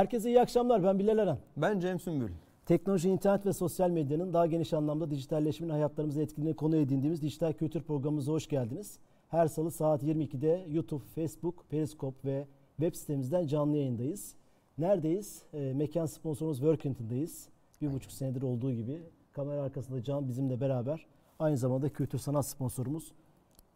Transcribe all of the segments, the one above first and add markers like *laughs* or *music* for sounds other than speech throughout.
Herkese iyi akşamlar. Ben Bilal Eren. Ben Cem Sümbül. Teknoloji, internet ve sosyal medyanın daha geniş anlamda dijitalleşmenin hayatlarımızı etkilediğini konu edindiğimiz Dijital Kültür programımıza hoş geldiniz. Her salı saat 22'de YouTube, Facebook, Periscope ve web sitemizden canlı yayındayız. Neredeyiz? E, mekan sponsorumuz Workington'dayız. Bir buçuk senedir olduğu gibi. Kamera arkasında Can bizimle beraber. Aynı zamanda kültür sanat sponsorumuz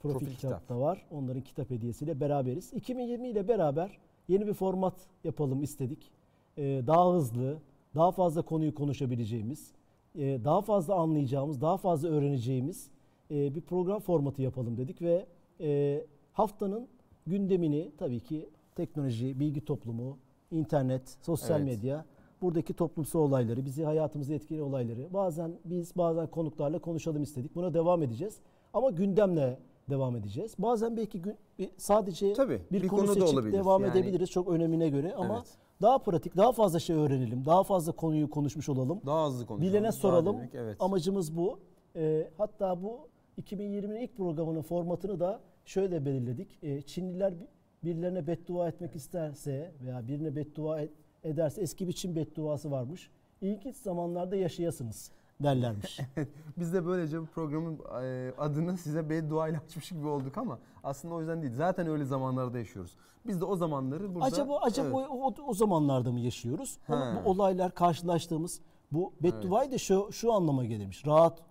Profil, Profil Kitap Kitap. da var. Onların kitap hediyesiyle beraberiz. 2020 ile beraber yeni bir format yapalım istedik. Ee, daha hızlı, daha fazla konuyu konuşabileceğimiz, e, daha fazla anlayacağımız, daha fazla öğreneceğimiz e, bir program formatı yapalım dedik ve e, haftanın gündemini tabii ki teknoloji, bilgi toplumu, internet, sosyal Evet. medya, buradaki toplumsal olayları, bizi hayatımızı etkileyen olayları bazen biz bazen konuklarla konuşalım istedik. Buna devam edeceğiz. Ama gündemle devam edeceğiz. Bazen belki gün, sadece Tabii, bir, bir konu konu da seçip devam Yani- edebiliriz çok önemine göre ama Evet. Daha pratik, daha fazla şey öğrenelim, daha fazla konuyu konuşmuş olalım. Daha hızlı konuşalım. Bilene soralım. demek, evet. Amacımız bu. Ee, hatta bu 2020'nin ilk programının formatını da şöyle belirledik. Ee, Çinliler bir- birilerine beddua etmek isterse veya birine beddua ederse eski bir Çin bedduası varmış. İlginç zamanlarda yaşayasınız derlermiş. *laughs* Biz de böylece bu programın e, adını size beddua ile açmış gibi olduk ama aslında o yüzden değil. Zaten öyle zamanlarda yaşıyoruz. Biz de o zamanları burada... acaba acaba Evet. o, o, zamanlarda mı yaşıyoruz? Ama He. bu olaylar karşılaştığımız bu bedduayı da şu şu anlama gelirmiş. Rahat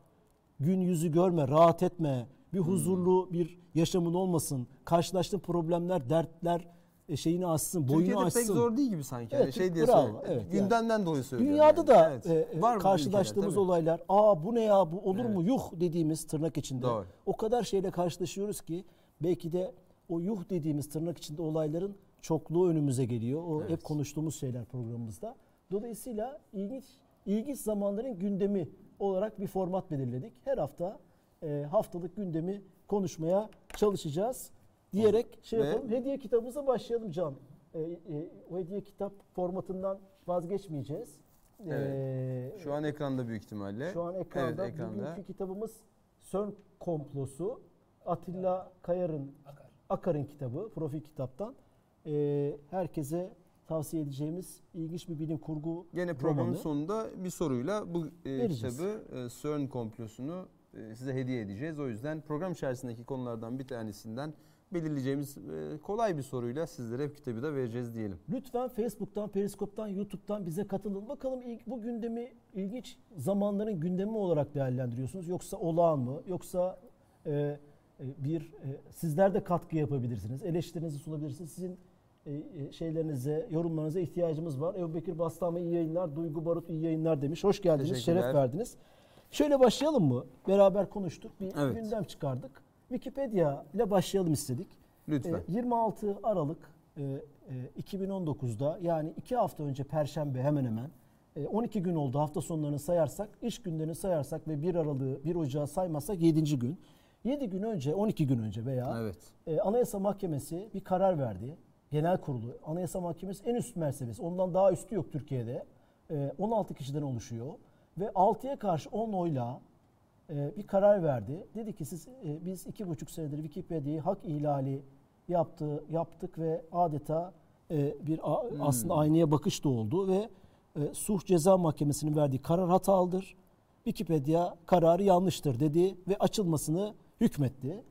gün yüzü görme, rahat etme, bir Hmm. huzurlu bir yaşamın olmasın. Karşılaştığın problemler, dertler şeyini açsın, boyunu Türkiye'de açsın. pek zor değil gibi sanki. Evet, Yani şey diye bravo, evet, Gündemden dolayı söylüyorum. Dünyada yani. da Evet. e, Var karşılaştığımız ülkeler, olaylar, aa bu ne ya bu olur mu Evet. yuh dediğimiz tırnak içinde. Doğru. O kadar şeyle karşılaşıyoruz ki belki de o yuh dediğimiz tırnak içinde olayların çokluğu önümüze geliyor. O hep Evet. konuştuğumuz şeyler programımızda. Dolayısıyla ilginç ilginç zamanların gündemi olarak bir format belirledik. Her hafta e, haftalık gündemi konuşmaya çalışacağız diyerek şey Ve- yapalım. Hediye kitabımıza başlayalım Can. E, e, o hediye kitap formatından vazgeçmeyeceğiz. Evet. E, Şu an ekranda büyük ihtimalle. şu an ekranda. Evet ekranda. Bugünkü kitabımız CERN komplosu. Atilla Kayar'ın Akar'ın kitabı, profil kitaptan. Ee, herkese tavsiye edeceğimiz ilginç bir bilim kurgu Gene programın romanı. sonunda bir soruyla bu e, Vereceğiz. kitabı e, CERN komplosunu e, size hediye edeceğiz. O yüzden program içerisindeki konulardan bir tanesinden belirleyeceğimiz e, kolay bir soruyla sizlere bu kitabı da vereceğiz diyelim. Lütfen Facebook'tan, Periskop'tan, YouTube'dan bize katılın. Bakalım bu gündemi ilginç zamanların gündemi olarak değerlendiriyorsunuz. Yoksa olağan mı? Yoksa e, e, bir e, sizler de katkı yapabilirsiniz. Eleştirinizi sunabilirsiniz. Sizin e, şeylerinize, yorumlarınıza ihtiyacımız var. Ebu Bekir Bastami iyi yayınlar, Duygu Barut iyi yayınlar demiş. Hoş geldiniz, şeref verdiniz. Şöyle başlayalım mı? Beraber konuştuk, bir Evet. gündem çıkardık. Wikipedia ile başlayalım istedik. Lütfen. E, 26 Aralık e, e, 2019'da yani 2 hafta önce Perşembe hemen hemen e, 12 gün oldu hafta sonlarını sayarsak, iş günlerini sayarsak ve 1 Aralık'ı 1 Ocağı saymazsak 7. gün. 7 gün önce, 12 gün önce veya Evet. e, Anayasa Mahkemesi bir karar verdi. Genel kurulu. Anayasa Mahkemesi en üst mertebesi. Ondan daha üstü yok Türkiye'de. E, 16 kişiden oluşuyor. Ve 6'ya karşı 10 oyla e, bir karar verdi. Dedi ki siz e, biz iki buçuk senedir Wikipedia'yı hak ihlali yaptı, yaptık ve adeta e, bir a- aslında aynaya bakış da oldu ve e, Suh Ceza Mahkemesi'nin verdiği karar hatalıdır. Wikipedia kararı yanlıştır dedi ve açılmasını hükmetti.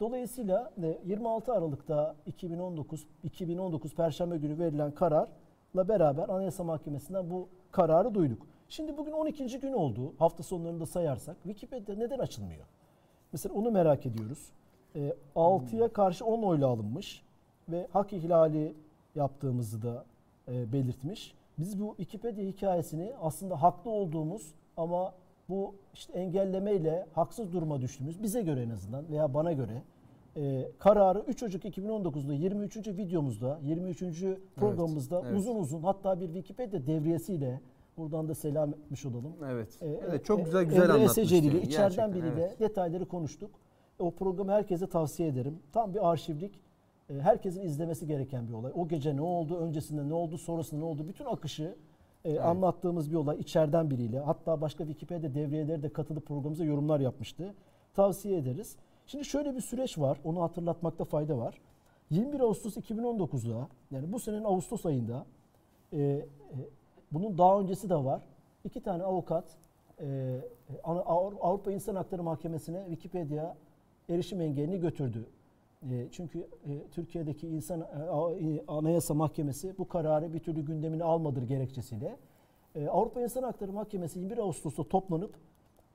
Dolayısıyla e, 26 Aralık'ta 2019 2019 Perşembe günü verilen kararla beraber Anayasa Mahkemesi'nden bu kararı duyduk. Şimdi bugün 12. gün oldu. Hafta sonlarını da sayarsak Wikipedia neden açılmıyor? Mesela onu merak ediyoruz. E, 6'ya karşı 10 oyla alınmış ve hak ihlali yaptığımızı da e, belirtmiş. Biz bu Wikipedia hikayesini aslında haklı olduğumuz ama bu işte engellemeyle haksız duruma düştüğümüz bize göre en azından veya bana göre e, kararı 3 Ocak 2019'da 23. videomuzda 23. programımızda evet. uzun uzun hatta bir Wikipedia devriyesiyle buradan da selam etmiş olalım. Evet. Ee, evet çok güzel güzel Emre anlatmıştı. Eseceli ile yani, içeriden biriyle evet. detayları konuştuk. O programı herkese tavsiye ederim. Tam bir arşivlik. e, Herkesin izlemesi gereken bir olay. O gece ne oldu, öncesinde ne oldu, sonrasında ne oldu? Bütün akışı e, anlattığımız bir olay içeriden biriyle. Hatta başka Wikipedia devriyeleri de katılıp programımıza yorumlar yapmıştı. Tavsiye ederiz. Şimdi şöyle bir süreç var. Onu hatırlatmakta fayda var. 21 Ağustos 2019'da yani bu senenin Ağustos ayında e, e, bunun daha öncesi de var. İki tane avukat e, Avru- Avrupa İnsan Hakları Mahkemesi'ne Wikipedia erişim engelini götürdü. E, çünkü e, Türkiye'deki insan e, e, Anayasa Mahkemesi bu kararı bir türlü gündemine almadır gerekçesiyle. E, Avrupa İnsan Hakları Mahkemesi 21 Ağustos'ta toplanıp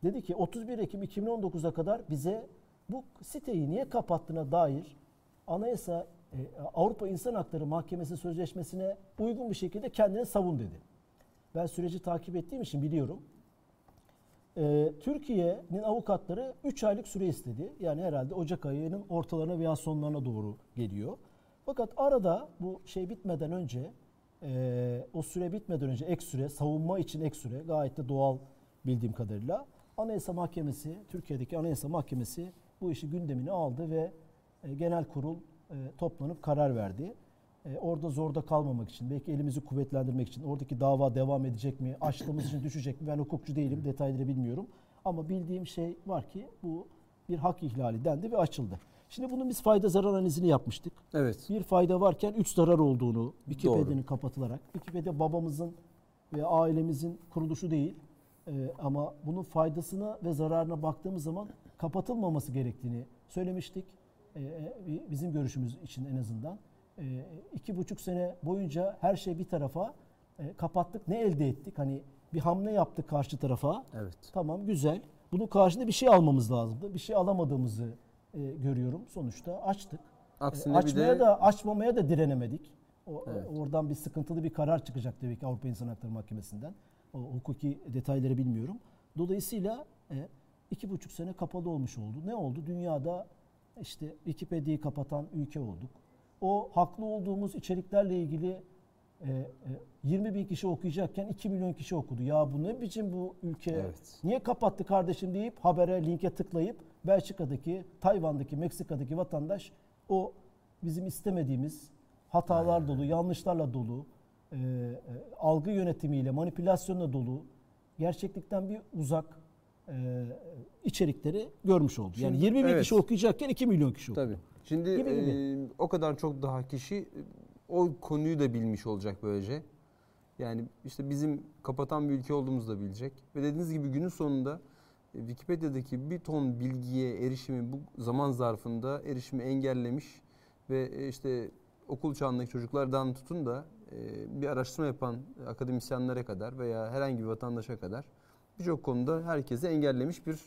dedi ki 31 Ekim 2019'a kadar bize bu siteyi niye kapattığına dair Anayasa e, Avrupa İnsan Hakları Mahkemesi sözleşmesine uygun bir şekilde kendini savun dedi. Ben süreci takip ettiğim için biliyorum. Ee, Türkiye'nin avukatları 3 aylık süre istedi. Yani herhalde Ocak ayının ortalarına veya sonlarına doğru geliyor. Fakat arada bu şey bitmeden önce e, o süre bitmeden önce ek süre savunma için ek süre gayet de doğal bildiğim kadarıyla Anayasa Mahkemesi Türkiye'deki Anayasa Mahkemesi bu işi gündemine aldı ve e, genel kurul e, toplanıp karar verdi. E, orada zorda kalmamak için, belki elimizi kuvvetlendirmek için, oradaki dava devam edecek mi, açtığımız için düşecek mi? Ben hukukçu değilim, detayları bilmiyorum. Ama bildiğim şey var ki bu bir hak ihlali dendi ve açıldı. Şimdi bunun biz fayda zarar analizini yapmıştık. Evet. Bir fayda varken üç zarar olduğunu Wikipedia'nın kapatılarak, Wikipedia babamızın ve ailemizin kuruluşu değil e, ama bunun faydasına ve zararına baktığımız zaman kapatılmaması gerektiğini söylemiştik. E, e, bizim görüşümüz için en azından. E, iki buçuk sene boyunca her şey bir tarafa e, kapattık. Ne elde ettik? Hani bir hamle yaptık karşı tarafa. Evet. Tamam güzel. Bunun karşında bir şey almamız lazımdı. Bir şey alamadığımızı e, görüyorum. Sonuçta açtık. Aksine E, açmaya bir de da açmamaya da direnemedik. O, Evet. Oradan bir sıkıntılı bir karar çıkacak tabii ki Avrupa İnsan Hakları Mahkemesi'nden. O hukuki detayları bilmiyorum. Dolayısıyla e, iki buçuk sene kapalı olmuş oldu. Ne oldu? Dünyada işte Wikipedia'yı kapatan ülke olduk. O haklı olduğumuz içeriklerle ilgili e, e, 20 bin kişi okuyacakken 2 milyon kişi okudu. Ya bu ne biçim bu ülke? Evet. Niye kapattı kardeşim deyip habere linke tıklayıp Belçika'daki, Tayvan'daki, Meksika'daki vatandaş o bizim istemediğimiz hatalar dolu, yanlışlarla dolu, e, e, algı yönetimiyle, manipülasyonla dolu, gerçeklikten bir uzak e, içerikleri görmüş oldu. Yani Şimdi- 20 bin evet. kişi okuyacakken 2 milyon kişi okudu. Tabii. Şimdi Gibi gibi. e, o kadar çok daha kişi o konuyu da bilmiş olacak böylece. Yani işte bizim kapatan bir ülke olduğumuzu da bilecek. Ve dediğiniz gibi günün sonunda Wikipedia'daki bir ton bilgiye erişimi bu zaman zarfında erişimi engellemiş ve işte okul çağındaki çocuklardan tutun da bir araştırma yapan akademisyenlere kadar veya herhangi bir vatandaşa kadar birçok konuda herkese engellemiş bir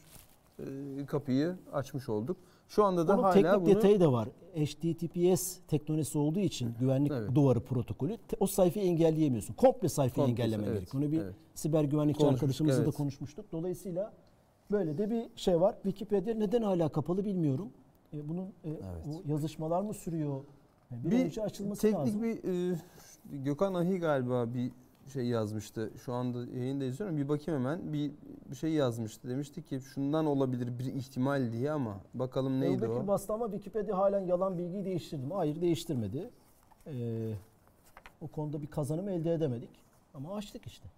kapıyı açmış olduk. Şu anda da Onun hala teknik bunu detayı da var. HTTPS teknolojisi olduğu için güvenlik Evet. duvarı protokolü o sayfayı engelleyemiyorsun. Komple sayfayı Komple, engellemen evet, gerekiyor. Onu bir evet. siber güvenlikçi arkadaşımızla evet. da konuşmuştuk. Dolayısıyla böyle de bir şey var. Wikipedia neden hala kapalı bilmiyorum. E, bunun e, o yazışmalar mı sürüyor? E, bir, önce açılması teknik lazım. bir e, Gökhan Ahi galiba bir şey yazmıştı. Şu anda yayında izliyorum. Bir bakayım hemen. Bir, bir şey yazmıştı. Demişti ki şundan olabilir bir ihtimal diye ama bakalım neydi Ebu Bekir o? bastı ama Wikipedia halen yalan bilgiyi değiştirdi mi? Hayır değiştirmedi. E, o konuda bir kazanım elde edemedik. Ama açtık işte.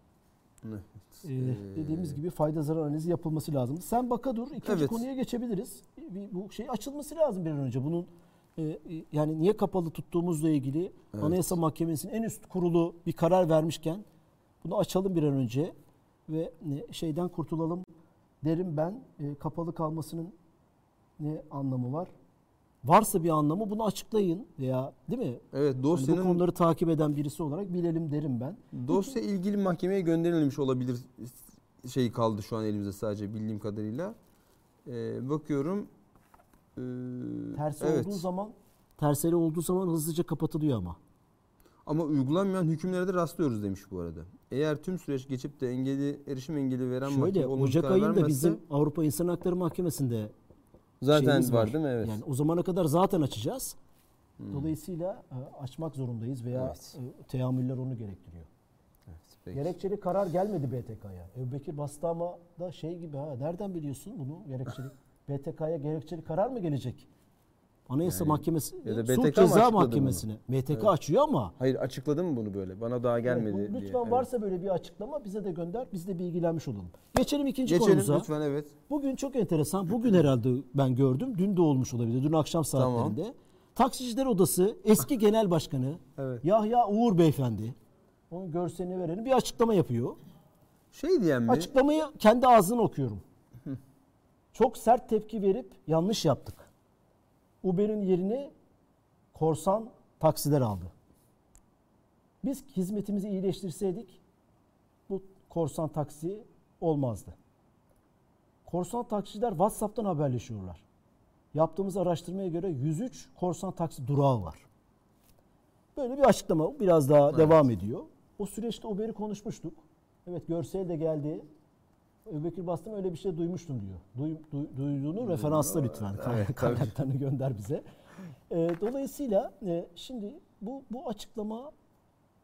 Evet. Ee, Ee, dediğimiz gibi fayda zarar analizi yapılması lazım. Sen baka dur. ikinci Evet. konuya geçebiliriz. Bir, bu şey açılması lazım bir an önce. Bunun e, e, yani niye kapalı tuttuğumuzla ilgili Evet. Anayasa Mahkemesi'nin en üst kurulu bir karar vermişken bunu açalım bir an önce ve e, şeyden kurtulalım derim ben. E, kapalı kalmasının ne anlamı var? Varsa bir anlamı bunu açıklayın veya değil mi? Evet Hani bu dosyanın konuları takip eden birisi olarak bilelim derim ben. dosya ilgili mahkemeye gönderilmiş olabilir şey kaldı şu an elimizde sadece bildiğim kadarıyla. Ee, bakıyorum. Ee, Tersi evet. olduğu zaman terseri olduğu zaman hızlıca kapatılıyor ama. Ama uygulanmayan hükümlere de rastlıyoruz demiş bu arada. Eğer tüm süreç geçip de engeli erişim engeli veren Şöyle Ocak ayında vermezse bizim Avrupa İnsan Hakları Mahkemesi'nde zaten şeyimiz var, değil mi? Evet. Yani o zamana kadar zaten açacağız. Hmm. Dolayısıyla e, açmak zorundayız veya Evet. e, teamüller onu gerektiriyor. Evet, peki. Gerekçeli karar gelmedi BTK'ya. Ebu Bekir Bastama da şey gibi ha nereden biliyorsun bunu gerekçeli? *laughs* BTK'ya gerekçeli karar mı gelecek? Anayasa Yani Mahkemesi, ya da BTK mı Ceza? Mahkemesi'ne. MTK Evet. açıyor ama Hayır açıkladı mı bunu böyle? Bana daha gelmedi Evet, bu- diye. lütfen Evet. varsa böyle bir açıklama bize de gönder. Biz de bilgilenmiş olalım. Geçelim ikinci Geçelim konumuza. lütfen evet. Bugün çok enteresan. Bugün herhalde ben gördüm. Dün de olmuş olabilir. Dün akşam saatlerinde. Taksiciler Odası eski genel başkanı *laughs* Evet. Yahya Uğur Beyefendi. Onun görselini verelim. Bir açıklama yapıyor. Şey diyen mi? Açıklamayı kendi ağzından okuyorum. Çok sert tepki verip yanlış yaptık. Uber'in yerini korsan taksiler aldı. Biz hizmetimizi iyileştirseydik bu korsan taksi olmazdı. Korsan taksiciler WhatsApp'tan haberleşiyorlar. Yaptığımız araştırmaya göre 103 korsan taksi durağı var. Böyle bir açıklama biraz daha Evet. devam ediyor. O süreçte Uber'i konuşmuştuk. Evet görsel de geldi. Ebubekir Bastım öyle bir şey duymuştum diyor. Duy, duy- duyduğunu referansla lütfen. Evet, tabii. Kaynaklarını gönder bize. Ee, dolayısıyla e, şimdi bu bu açıklama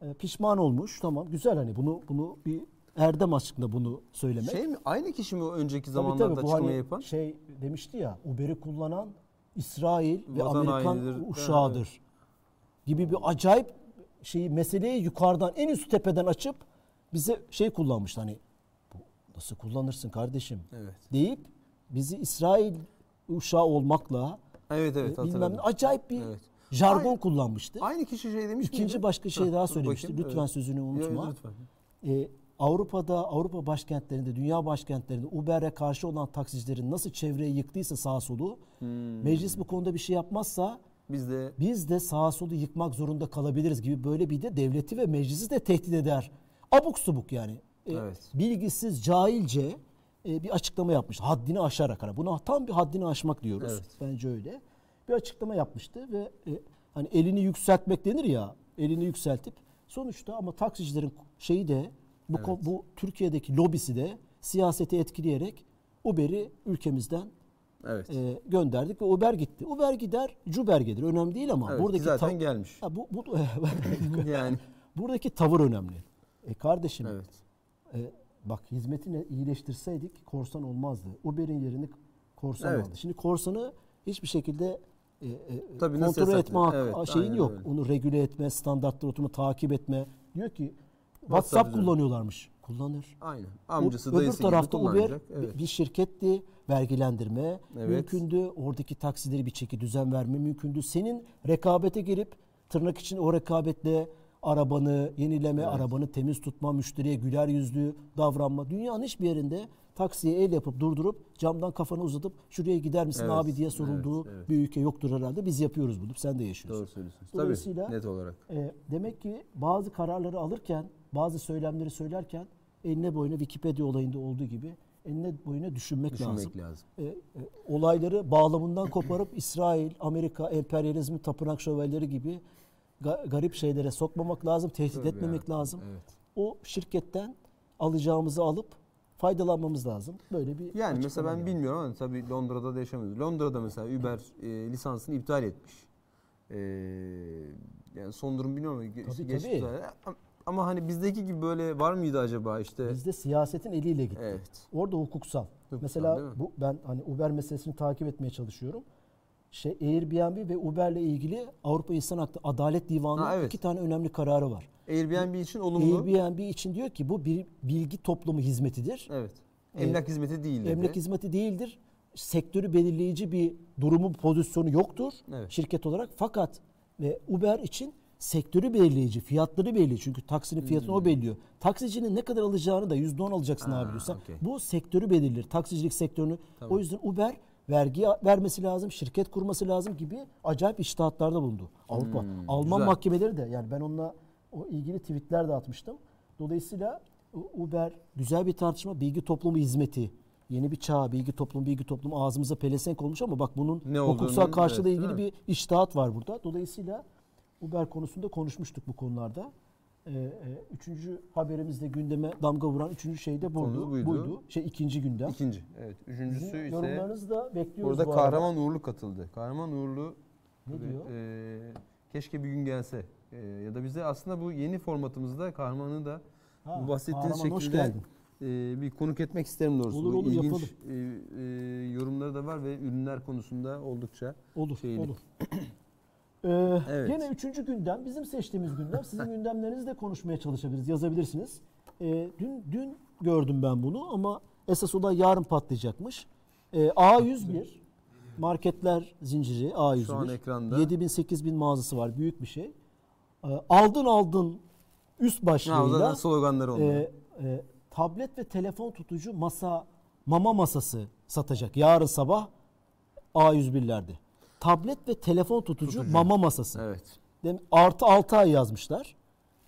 e, pişman olmuş. Tamam güzel hani bunu bunu bir erdem aşkında bunu söylemek. Şey mi? Aynı kişi mi o önceki Tabii zamanlarda tabii, bu açıklama hani yapan? Şey demişti ya Uber'i kullanan İsrail ve Vatan Amerikan hainidir. uşağıdır. Gibi bir acayip şeyi meseleyi yukarıdan en üst tepeden açıp bize şey kullanmıştı hani nasıl kullanırsın kardeşim Evet. deyip bizi İsrail uşağı olmakla Evet evet e, bilmem ne acayip bir Evet. jargon Aynı- kullanmıştı. Aynı kişi şey demiş İkinci miydi? başka şey Ha, daha söylemişti. bakayım, Lütfen evet. sözünü unutma. lütfen. Ee, Avrupa'da, Avrupa başkentlerinde, dünya başkentlerinde Uber'e karşı olan taksicilerin nasıl çevreyi yıktıysa sağ solu, Hmm. meclis bu konuda bir şey yapmazsa Biz de biz de sağ solu yıkmak zorunda kalabiliriz gibi böyle bir de devleti ve meclisi de tehdit eder. Abuk subuk yani. Ee, Evet. Bilgisiz, cahilce e, bir açıklama yapmış. Haddini aşarak. Hani buna tam bir haddini aşmak diyoruz. Evet. Bence öyle. Bir açıklama yapmıştı ve e, hani elini yükseltmek denir ya. Elini yükseltip sonuçta ama taksicilerin şeyi de bu, Evet. bu Türkiye'deki lobisi de siyaseti etkileyerek Uber'i ülkemizden evet. e, gönderdik ve Uber gitti. Uber gider, Cuber gelir. Önemli değil ama Evet, ki buradaki zaten gelmiş. Ha, bu, bu *laughs* *laughs* yani buradaki tavır önemli. E kardeşim evet. E, bak hizmetini iyileştirseydik korsan olmazdı. Uber'in yerini korsan Evet. aldı. Şimdi korsanı hiçbir şekilde e, e, Tabii kontrol etme hakkı- Evet, şeyin yok. öyle. Onu regüle etme, standartları oturumu takip etme. Diyor ki WhatsApp WhatsApp kullanıyorlarmış. Kullanır. Aynen. O- Amcası Öbür dayısı gibi tarafta Uber Evet. bir şirketti. Vergilendirme Evet. mümkündü. Oradaki taksileri bir çeki düzen verme mümkündü. Senin rekabete girip tırnak için o rekabetle arabanı yenileme, Evet. arabanı temiz tutma, müşteriye güler yüzlü davranma. Dünyanın hiçbir yerinde taksiye el yapıp durdurup camdan kafanı uzatıp şuraya gider misin Evet, abi diye sorulduğu evet, evet. bir ülke yoktur herhalde. Biz yapıyoruz bunu. Sen de yaşıyorsun. Doğru söylüyorsunuz. Dolayısıyla- Tabii net olarak. E, demek ki bazı kararları alırken, bazı söylemleri söylerken eline boyuna Wikipedia olayında olduğu gibi eline boyuna düşünmek, Düşünmek lazım. lazım. E, e, olayları bağlamından koparıp *laughs* İsrail, Amerika, emperyalizmi, tapınak şövalyeleri gibi ga- garip şeylere sokmamak lazım, tehdit Tövbe etmemek yarabbim, lazım. Evet. O şirketten alacağımızı alıp faydalanmamız lazım. Böyle bir Yani mesela ben geldi. bilmiyorum ama tabii Londra'da da yaşamıyoruz. Londra'da mesela Uber e, lisansını iptal etmiş. E, yani son durum bilmiyorum Tabii, geçti tabii. Ama- Ama hani bizdeki gibi böyle var mıydı acaba işte? Bizde siyasetin eliyle gitti. Evet. Orada hukuksal. Hukuksal, Mesela bu ben hani Uber meselesini takip etmeye çalışıyorum. Şey Airbnb ve Uber'le ilgili Avrupa İnsan Hakları Adalet Divanı'nın Ha, evet. iki tane önemli kararı var. Airbnb için olumlu. Airbnb için diyor ki bu bir bilgi toplumu hizmetidir. Evet. Ee, Emlak hizmeti değil dedi. Emlak hizmeti değildir. Sektörü belirleyici bir durumu, pozisyonu yoktur Evet. şirket olarak. Fakat ve Uber için sektörü belirleyici, fiyatları belirliyor. Çünkü taksinin fiyatını o belirliyor. Taksicinin ne kadar alacağını da %10 alacaksın Hmm. Ha, abi diyorsa. okey. Bu sektörü belirler. Taksicilik sektörünü. Tamam. O yüzden Uber vergi vermesi lazım, şirket kurması lazım gibi acayip iştahatlarda bulundu. Avrupa. Hmm, Alman güzel. mahkemeleri de yani ben onunla o ilgili tweetler de atmıştım. Dolayısıyla U- Uber güzel bir tartışma. Bilgi toplumu hizmeti. Yeni bir çağ, bilgi toplumu, bilgi toplumu ağzımıza pelesenk olmuş ama bak bunun Ne hukuksal olduğunu, karşılığı evet, ilgili bir iştahat var burada. Dolayısıyla Uber konusunda konuşmuştuk bu konularda. Ee, e, üçüncü haberimizde gündeme damga vuran üçüncü şey de buydu. Buydu. buydu. Şey ikinci gündem. İkinci. Evet. Üçüncüsü Sizin ise yorumlarınızı da bekliyoruz orada bu arada. Kahraman Uğurlu katıldı. Kahraman Uğurlu Ne tabii, diyor? e, keşke bir gün gelse. E, ya da bize aslında bu yeni formatımızda Kahraman'ı da Ha, bu bahsettiğiniz Kahraman, hoş şekilde geldin. e, bir konuk etmek isterim doğrusu. Olur, olur, İlginç yapalım. e, e, yorumları da var ve ürünler konusunda oldukça Olur, şeyli. olur. *clears throat* Ee, Evet. Gene üçüncü gündem, bizim seçtiğimiz gündem. Sizin *laughs* gündemlerinizi de konuşmaya çalışabiliriz, yazabilirsiniz. Ee, dün dün gördüm ben bunu ama esas olay yarın patlayacakmış. Ee, A101 marketler zinciri A101. Şu an ekranda. 7000 8000 mağazası var, büyük bir şey. Ee, aldın aldın üst Ha, başlığıyla zaten sloganları onlar. e, e, tablet ve telefon tutucu masa mama masası satacak yarın sabah A101'lerde. Tablet ve telefon tutucu, Tutucu. mama masası. evet. Dem- Artı 6 ay yazmışlar.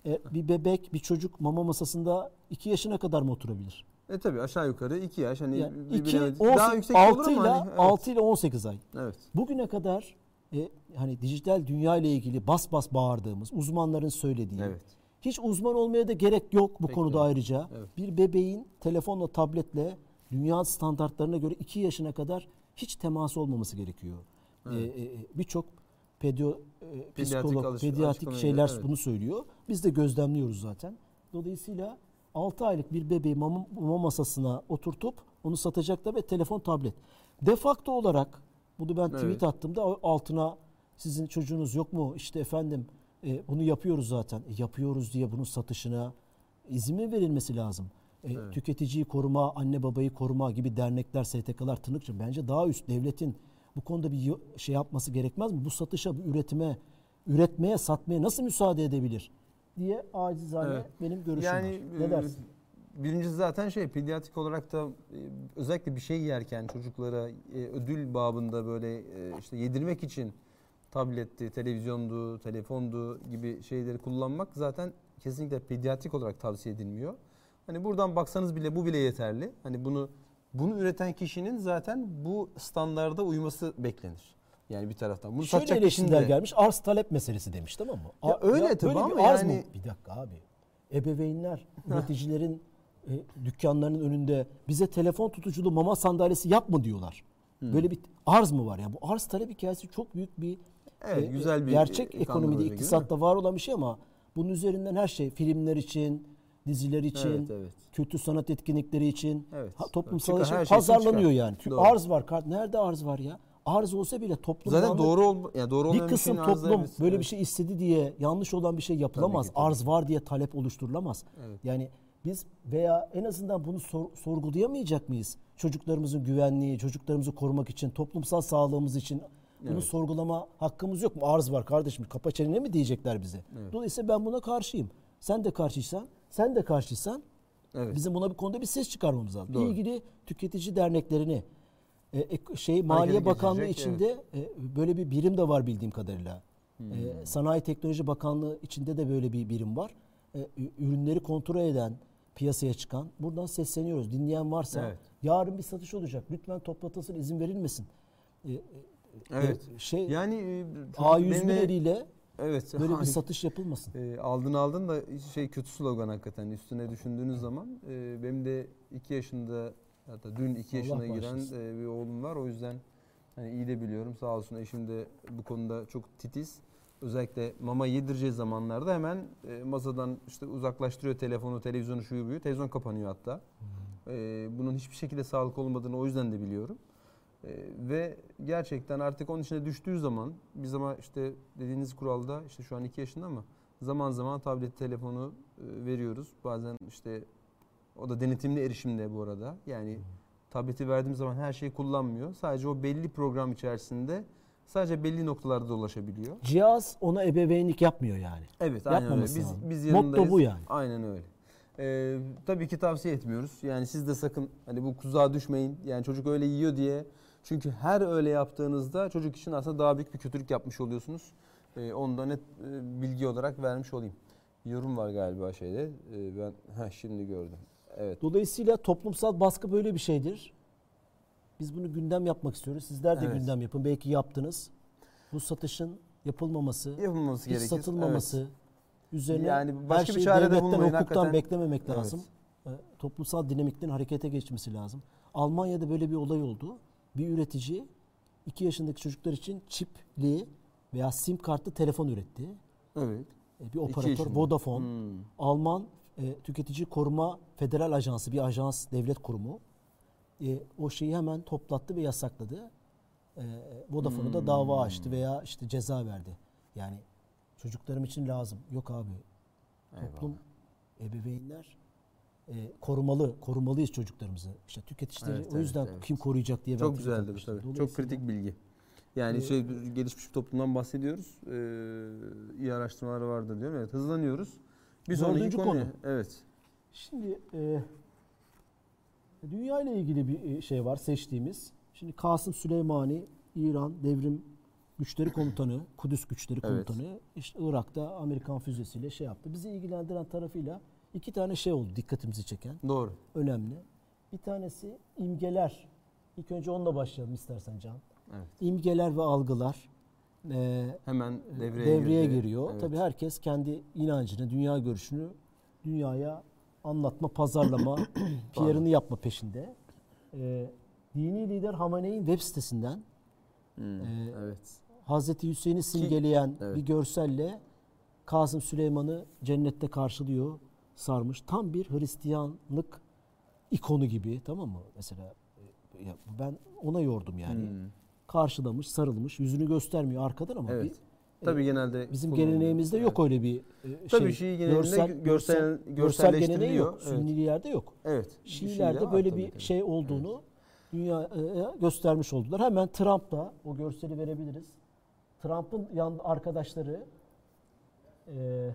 E, bir bebek, bir çocuk mama masasında 2 yaşına kadar mı oturabilir? E tabi aşağı yukarı 2 yaş hani Yani bir 2, bilemedi- 18, daha yüksek 6 olur ile, hani, evet. 6 ile 18 ay. Evet. Bugüne kadar e, hani dijital dünya ile ilgili bas bas bağırdığımız, uzmanların söylediği, Evet. hiç uzman olmaya da gerek yok bu Peki, konuda evet. ayrıca. Evet. Bir bebeğin telefonla, tabletle dünya standartlarına göre 2 yaşına kadar hiç teması olmaması gerekiyor. Ee, e, Birçok pedio, e, psikolog, alış- pediatrik şeyler evet. bunu söylüyor. Biz de gözlemliyoruz zaten. Dolayısıyla 6 aylık bir bebeği mama, mama masasına oturtup onu satacaklar ve telefon tablet. Defakto olarak bunu ben tweet Evet. attığımda altına sizin çocuğunuz yok mu? İşte efendim e, bunu yapıyoruz zaten. E, yapıyoruz diye bunun satışına izin mi verilmesi lazım? E, Evet. Tüketiciyi koruma, anne babayı koruma gibi dernekler, STK'lar tırnakçı bence daha üst devletin bu konuda bir şey yapması gerekmez mi? Bu satışa, bu üretime, üretmeye, satmaya nasıl müsaade edebilir? diye acizane Evet. benim görüşüm Yani var. Ne e, dersin? Birincisi zaten şey pediatrik olarak da e, özellikle bir şey yerken çocuklara e, ödül babında böyle işte yedirmek için tabletti, televizyondu, telefondu gibi şeyleri kullanmak zaten kesinlikle pediatrik olarak tavsiye edilmiyor. Hani buradan baksanız bile bu bile yeterli. Hani bunu bunu üreten kişinin zaten bu standarda uyması beklenir. Yani bir taraftan. Bunu Şöyle satacak eleştiriler kişinin de- gelmiş. Arz talep meselesi demiş tamam mı? Ya öyle tabii böyle ama bir arz yani- mı? Bir dakika abi. Ebeveynler, üreticilerin e, dükkanlarının önünde bize telefon tutuculu mama sandalyesi yapma diyorlar. Böyle bir arz mı var ya? Bu arz talep hikayesi çok büyük bir Evet, e, güzel bir gerçek ekonomide, iktisatta var olan bir şey ama bunun üzerinden her şey filmler için, diziler için, Evet, evet. kültür sanat etkinlikleri için, Evet. ha- toplumsal Çıkar, için her şey için pazarlanıyor çıkar. yani. Çünkü Doğru. arz var. Nerede arz var ya? Arz olsa bile toplum Zaten doğru ol ya doğru bir kısım arzı toplum evet. böyle bir Evet. şey istedi diye yanlış olan bir şey yapılamaz. Tabii ki, tabii. Arz var diye talep oluşturulamaz. Evet. Yani biz veya en azından bunu sor- sorgulayamayacak mıyız? Çocuklarımızın güvenliği, çocuklarımızı korumak için, toplumsal sağlığımız için bunu Evet. sorgulama hakkımız yok mu? Arz var kardeşim, kapa çeneni mi diyecekler bize? Evet. Dolayısıyla ben buna karşıyım. Sen de karşıysan, sen de karşıysan Evet. bizim buna bir konuda bir ses çıkarmamız lazım. Doğru. İlgili tüketici derneklerini e, şey Maliye Harekete Bakanlığı geçirecek, içinde e, böyle bir birim de var bildiğim kadarıyla. Hmm. E, Sanayi Teknoloji Bakanlığı içinde de böyle bir birim var. E, ürünleri kontrol eden, piyasaya çıkan. Buradan sesleniyoruz. Dinleyen varsa Evet. yarın bir satış olacak. Lütfen toplatılsın, izin verilmesin. E, e, Evet. e, şey Yani e, çok A101 benim de- eliyle evet. böyle bir hani, satış yapılmasın. e, aldın aldın da şey kötü slogan hakikaten üstüne düşündüğünüz zaman e, benim de 2 yaşında hatta dün 2 Allah yaşına giren e, bir oğlum var o yüzden hani iyi de biliyorum sağ olsun eşim de bu konuda çok titiz. Özellikle mama yedireceği zamanlarda hemen e, masadan işte uzaklaştırıyor telefonu, televizyonu, şuyu buyu. Televizyon kapanıyor hatta. E, bunun hiçbir şekilde sağlıklı olmadığını o yüzden de biliyorum. E, ve gerçekten artık onun içine düştüğü zaman biz ama işte dediğiniz kuralda işte şu an 2 yaşında ama zaman zaman tablet telefonu e, veriyoruz. Bazen işte o da denetimli erişimde bu arada. Yani tableti verdiğim zaman her şeyi kullanmıyor. Sadece o belli program içerisinde sadece belli noktalarda dolaşabiliyor. Cihaz ona ebeveynlik yapmıyor yani. Evet aynen öyle. Biz, lazım. biz Motto yanındayız. bu yani. Aynen öyle. Ee, tabii ki tavsiye etmiyoruz. Yani siz de sakın hani bu kuzağa düşmeyin. Yani çocuk öyle yiyor diye. Çünkü her öyle yaptığınızda çocuk için aslında daha büyük bir kötülük yapmış oluyorsunuz. Ee, onu da net e, bilgi olarak vermiş olayım. Yorum var galiba şeyde. Ee, ben heh, şimdi gördüm. Evet. Dolayısıyla toplumsal baskı böyle bir şeydir. Biz bunu gündem yapmak istiyoruz. Sizler de Evet. gündem yapın. Belki yaptınız. Bu satışın yapılmaması, Yapılması hiç gerekir. satılmaması üzerine Yani her başka bir şeyi çare de devletten, bulmayın, hukuktan hakikaten. beklememek Evet. lazım. E, Toplumsal dinamiklerin harekete geçmesi lazım. Almanya'da böyle bir olay oldu. Bir üretici 2 yaşındaki çocuklar için çipli veya sim kartlı telefon üretti. Evet. E, Bir operatör. Vodafone Hmm. Alman e, Tüketici Koruma Federal Ajansı bir ajans devlet kurumu e, o şeyi hemen toplattı ve yasakladı. E, Vodafone'u da dava Hmm. açtı veya işte ceza verdi. Yani çocuklarım için lazım. Yok abi. Toplum, ebeveynler e, korumalı, korumalıyız çocuklarımızı. İşte tüketicileri Evet, o yüzden evet, evet. kim koruyacak diye Çok güzeldi bu tabii. Çok kritik bilgi. Yani Ee, şey gelişmiş bir toplumdan bahsediyoruz. Ee, iyi araştırmalar vardır diyorum. Evet hızlanıyoruz. Bir sonraki konu. konu. Evet. Şimdi e, dünya ile ilgili bir e, şey var seçtiğimiz. Şimdi Kasım Süleymani, İran Devrim Güçleri Komutanı, Kudüs Güçleri Evet. Komutanı, işte Irak'ta Amerikan füzesiyle şey yaptı. Bizi ilgilendiren tarafıyla iki tane şey oldu dikkatimizi çeken, Doğru. önemli. Bir tanesi imgeler. İlk önce onunla başlayalım istersen Can. Evet. İmgeler ve algılar. e, Hemen devreye, devreye, girdi. giriyor. Evet. Tabii herkes kendi inancını, dünya görüşünü dünyaya anlatma, pazarlama, *coughs* PR'ını yapma peşinde. Ee, dini lider Hamaney'in web sitesinden Hmm, Ee, evet. Hazreti Hüseyin'i simgeleyen evet. bir görselle Kasım Süleyman'ı cennette karşılıyor, sarmış. Tam bir Hristiyanlık ikonu gibi tamam mı? Mesela e, ya ben ona yordum yani. Hmm, Karşılamış, sarılmış, yüzünü göstermiyor arkadan ama Evet. bir, Tabii genelde Bizim geleneğimizde yok Evet. öyle bir e, Tabii şey. Şii geleneğinde gö- görsel- görsel görselleştiriliyor. geleneği yok. Evet. Sünnilerde yok. Evet. Şiilerde var böyle tabii, bir tabii. şey olduğunu dünyaya göstermiş oldular. Hemen Trump da o görseli verebiliriz. Trump'ın yan arkadaşları e,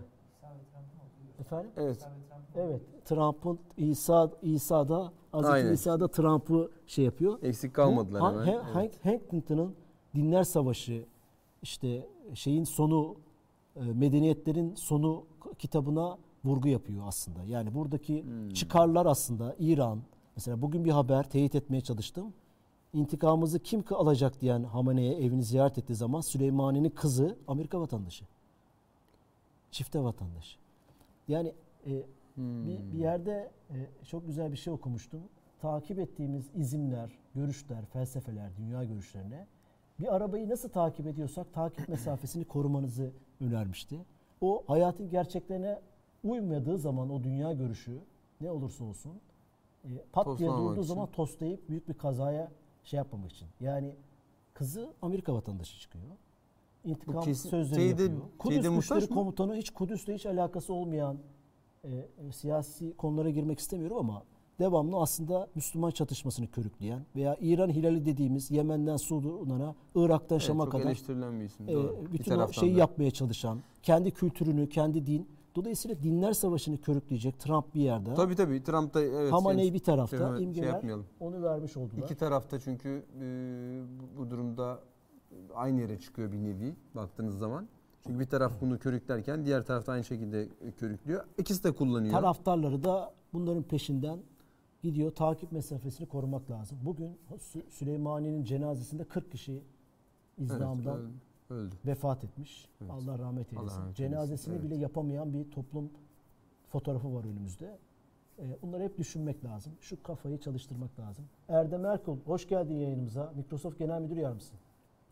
efendim Evet. evet Trump'ın İsa İsa'da Hazreti Aynen. İsa'da Trump'ı şey yapıyor. Eksik kalmadılar Bu, hemen. Han- Han- Evet. Hankington'ın Dinler Savaşı işte şeyin sonu e, medeniyetlerin sonu kitabına vurgu yapıyor aslında. Yani buradaki Hmm. çıkarlar aslında İran mesela bugün bir haber teyit etmeye çalıştım. İntikamımızı kim ki alacak diyen Hamane'ye evini ziyaret ettiği zaman Süleymani'nin kızı Amerika vatandaşı. Çifte vatandaş. Yani e, Hmm. bir, bir yerde e, çok güzel bir şey okumuştum. Takip ettiğimiz izimler, görüşler, felsefeler, dünya görüşlerine bir arabayı nasıl takip ediyorsak takip *clears throat* mesafesini korumanızı önermişti. O hayatın gerçeklerine uymadığı zaman o dünya görüşü ne olursa olsun e, pat diye Toslamamak durduğu için. zaman toslayıp büyük bir kazaya şey yapmamak için. Yani kızı Amerika vatandaşı çıkıyor. İntikam kesin- sözleri teyide- yapıyor. Kudüs Güçleri mı? Komutanı hiç Kudüs'le hiç alakası olmayan e, e, siyasi konulara girmek istemiyorum ama devamlı aslında Müslüman çatışmasını körükleyen veya İran hilali dediğimiz Yemen'den Sudan'a, Irak'tan Evet, Şam'a kadar eleştirilen bir isim. e, Doğru. Bir bütün o şeyi da. yapmaya çalışan, kendi kültürünü, kendi din. Dolayısıyla dinler savaşını körükleyecek Trump bir yerde. Tabii tabii Trump da evet. Hamaney şey- bir tarafta, şey, şey imgeler yapmayalım. onu vermiş oldular. İki tarafta çünkü e, bu durumda aynı yere çıkıyor bir nevi baktığınız zaman. Çünkü bir taraf bunu körüklerken diğer taraf da aynı şekilde körüklüyor. İkisi de kullanıyor. Taraftarları da bunların peşinden gidiyor. Takip mesafesini korumak lazım. Bugün Sü- Süleymaniye'nin cenazesinde 40 kişi Evet, izdamdan öldü. vefat etmiş. Evet. Allah rahmet Allah eylesin. rahmet Cenazesini eylesin, bile evet. yapamayan bir toplum fotoğrafı var önümüzde. Ee, Bunları hep düşünmek lazım. Şu kafayı çalıştırmak lazım. Erdem Erkul, hoş geldin yayınımıza. Microsoft Genel Müdür Yardımcısı.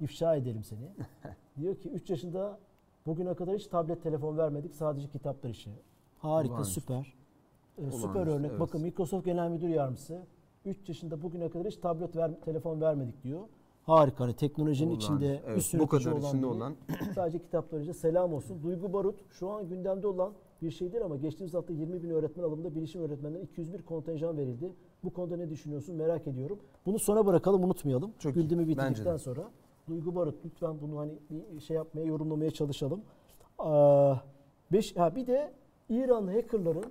İfşa edelim seni. *laughs* Diyor ki 3 yaşında bugüne kadar hiç tablet telefon vermedik. Sadece kitaplar işi. Harika, Olağanüstü. süper. Ee, süper örnek. evet. Bakın Microsoft Genel Müdür Yardımcısı 3 yaşında bugüne kadar hiç tablet ver, telefon vermedik diyor. Harika. Hani teknolojinin içinde Evet, üst bu kadar olan içinde olan *clears throat* *clears throat* Sadece kitaplarıca selam olsun. Duygu Barut şu an gündemde olan bir şey değil ama geçtiğimiz hafta 20 bin öğretmen alımında bilişim öğretmeninden 201 kontenjan verildi. Bu konuda ne düşünüyorsun merak ediyorum. Bunu sona bırakalım unutmayalım. Çok. Gündemi bitirdikten sonra. Duygu Barut lütfen bunu hani bir şey yapmaya yorumlamaya çalışalım. Aa, beş, ha bir de İran hackerların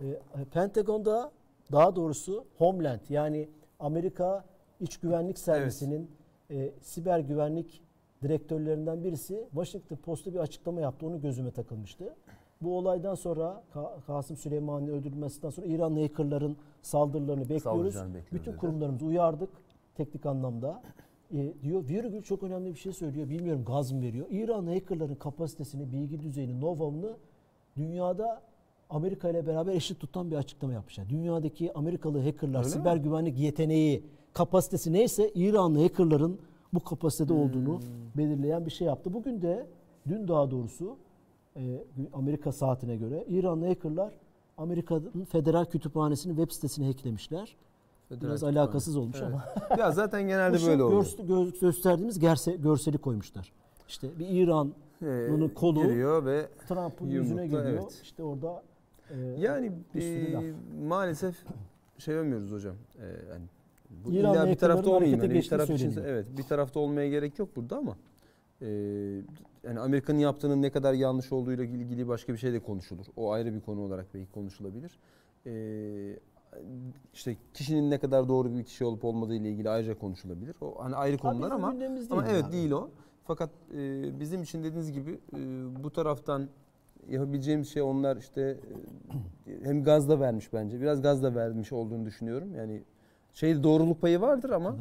e, Pentagon'da daha doğrusu Homeland yani Amerika İç Güvenlik Servisi'nin e, siber güvenlik direktörlerinden birisi Washington Post'ta bir açıklama yaptı. Onu gözüme takılmıştı. Bu olaydan sonra Ka- Kasım Süleyman'ın öldürülmesinden sonra İranlı hackerların saldırılarını bekliyoruz. Bütün dedi. kurumlarımızı uyardık teknik anlamda. E, diyor virgül çok önemli bir şey söylüyor. Bilmiyorum gaz mı veriyor. İranlı hackerların kapasitesini, bilgi düzeyini, know-how'unu dünyada Amerika ile beraber eşit tutan bir açıklama yapmışlar. Dünyadaki Amerikalı hackerlar, Öyle siber güvenlik yeteneği, kapasitesi neyse İranlı hackerların bu kapasitede olduğunu belirleyen bir şey yaptı. Bugün de, dün daha doğrusu e, Amerika saatine göre İranlı hackerlar Amerika'nın federal kütüphanesinin web sitesini hacklemişler. Biraz Federal alakasız olmuş Evet. ama ya zaten genelde böyle oluyor. gö- gö- gösterdiğimiz gerse, görseli koymuşlar. İşte bir İran Ee, bunun kolu- giriyor ve Trump'ın yüzüne geliyor. evet. İşte orada e, yani bir sürü laf. e, maalesef şey yapamıyoruz hocam. Ee, yani bu İran illa bir tarafta olmayayım. Yani bir taraf için, evet bir tarafta olmaya gerek yok burada ama Ee, yani Amerika'nın yaptığının ne kadar yanlış olduğuyla ilgili başka bir şey de konuşulur. O ayrı bir konu olarak belki konuşulabilir. Ee, işte kişinin ne kadar doğru bir kişi olup olmadığı ile ilgili ayrıca konuşulabilir. O hani ayrı konular ama ama evet abi. değil o. Fakat e, bizim için dediğiniz gibi e, bu taraftan yapabileceğimiz şey onlar işte e, *clears throat* hem gaz da vermiş bence. Biraz gaz da vermiş olduğunu düşünüyorum. Yani şey doğruluk payı vardır ama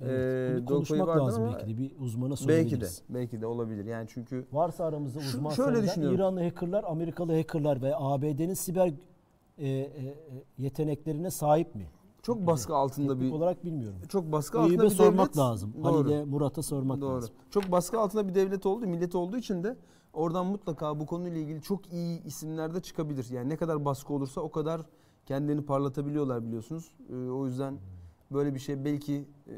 Ee, Evet. Bunu doğru konuşmak payı vardır lazım ama belki de bir uzmana belki de sorabiliriz. belki de olabilir. Yani çünkü Varsa aramızda Şu- uzman şöyle seyreden düşünüyorum. İranlı hackerlar, Amerikalı hackerlar ve ABD'nin siber e, e, e, yeteneklerine sahip mi? çok baskı altında Teknik bir olarak bilmiyorum. çok baskı Eyüp'e altında bir sormak devlet. lazım. Doğru. Halil'e, Murat'a sormak Doğru. lazım. Çok baskı altında bir devlet oldu, millet olduğu için de oradan mutlaka bu konuyla ilgili çok iyi isimler de çıkabilir. Yani ne kadar baskı olursa o kadar kendini parlatabiliyorlar biliyorsunuz. Ee, o yüzden böyle bir şey belki e,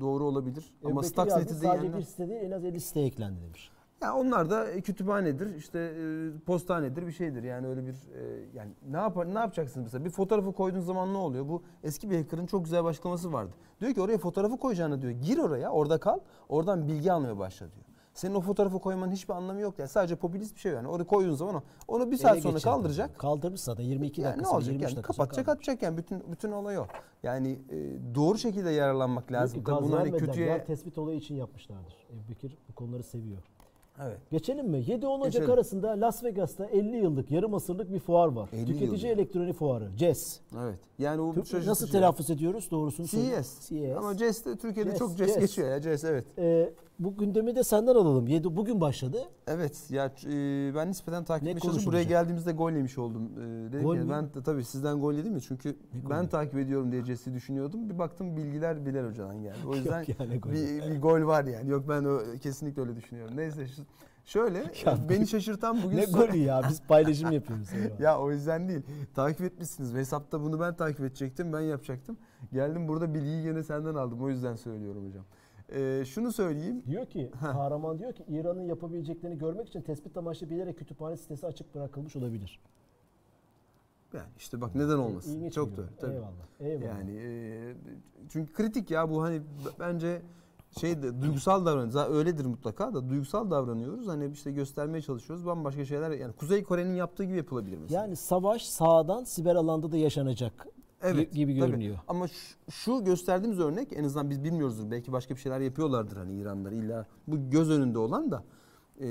doğru olabilir. Ama Stuxnet'i yazdı, de sadece yiyenler- bir site değil en az 50 site eklendi demiş. Ya onlar da kütüphanedir, işte e, postanedir, bir şeydir. Yani öyle bir e, yani ne yapar ne yapacaksınız mesela? Bir fotoğrafı koyduğun zaman ne oluyor? Bu eski bir hacker'ın çok güzel bir açıklaması vardı. Diyor ki oraya fotoğrafı koyacağına diyor. Gir oraya, orada kal. Oradan bilgi almaya başla diyor. Senin o fotoğrafı koymanın hiçbir anlamı yok yani. Sadece popülist bir şey yani. Oraya koyduğun zaman o onu bir saat Ele sonra geçirdi. kaldıracak. Kaldırmış zaten 22 Yani ne dakikası, olacak 23 yani kapatacak kaldırmış. atacak yani bütün bütün olay o. Yani e, doğru şekilde yararlanmak lazım. Tabii bunu hani kötüye tespit olayı için yapmışlardır. Ebu Bekir bu konuları seviyor. Evet. Geçelim mi? 7-10 Ocak Geçelim. arasında Las Vegas'ta 50 yıllık, yarım asırlık bir fuar var. 50 Tüketici yıllık. elektronik fuarı, CES. Evet. Yani o Türk- nasıl telaffuz ediyoruz? Doğrusunu. CES. CES. Ama CES de Türkiye'de CES, çok CES, CES. geçiyor ya CES evet. Ee, bu gündemi de senden alalım. 7 bugün başladı. Evet ya e, ben nispeten takip çalıştım. Buraya geldiğimizde gol yemiş oldum. E, dedim Gol ki, mü? ben de, tabii sizden gol yedim ya çünkü Ne ben takip ediyorum diye CES'i düşünüyordum. Bir baktım bilgiler Bilal Hoca'dan geldi. O *laughs* yüzden yani gol. bir, bir gol var yani. Yok ben o, kesinlikle öyle düşünüyorum. Neyse şöyle *laughs* Ya beni şaşırtan bugün ne golü ya? Biz paylaşım yapıyoruz. *laughs* Ya o yüzden değil. Takip etmişsiniz. Hesapta bunu ben takip edecektim. Ben yapacaktım. Geldim burada bilgiyi gene senden aldım. O yüzden söylüyorum hocam. Ee, şunu söyleyeyim. Diyor ki, *laughs* kahraman diyor ki İran'ın yapabileceklerini görmek için tespit amaçlı bilerek kütüphane sitesi açık bırakılmış olabilir. Yani işte bak neden olmasın. İlginç Çok yorum. Tabii. Eyvallah. Eyvallah. Yani e, çünkü kritik ya bu hani bence şey de duygusal davranıyoruz. Zaten Öyledir mutlaka da duygusal davranıyoruz. Hani işte göstermeye çalışıyoruz. Bambaşka şeyler yani Kuzey Kore'nin yaptığı gibi yapılabilir mesela. Yani savaş sağdan siber alanda da yaşanacak Evet, gibi tabii. görünüyor. Ama şu, şu gösterdiğimiz örnek en azından biz bilmiyoruzdur. Belki başka bir şeyler yapıyorlardır hani İranlılar illa bu göz önünde olan da e,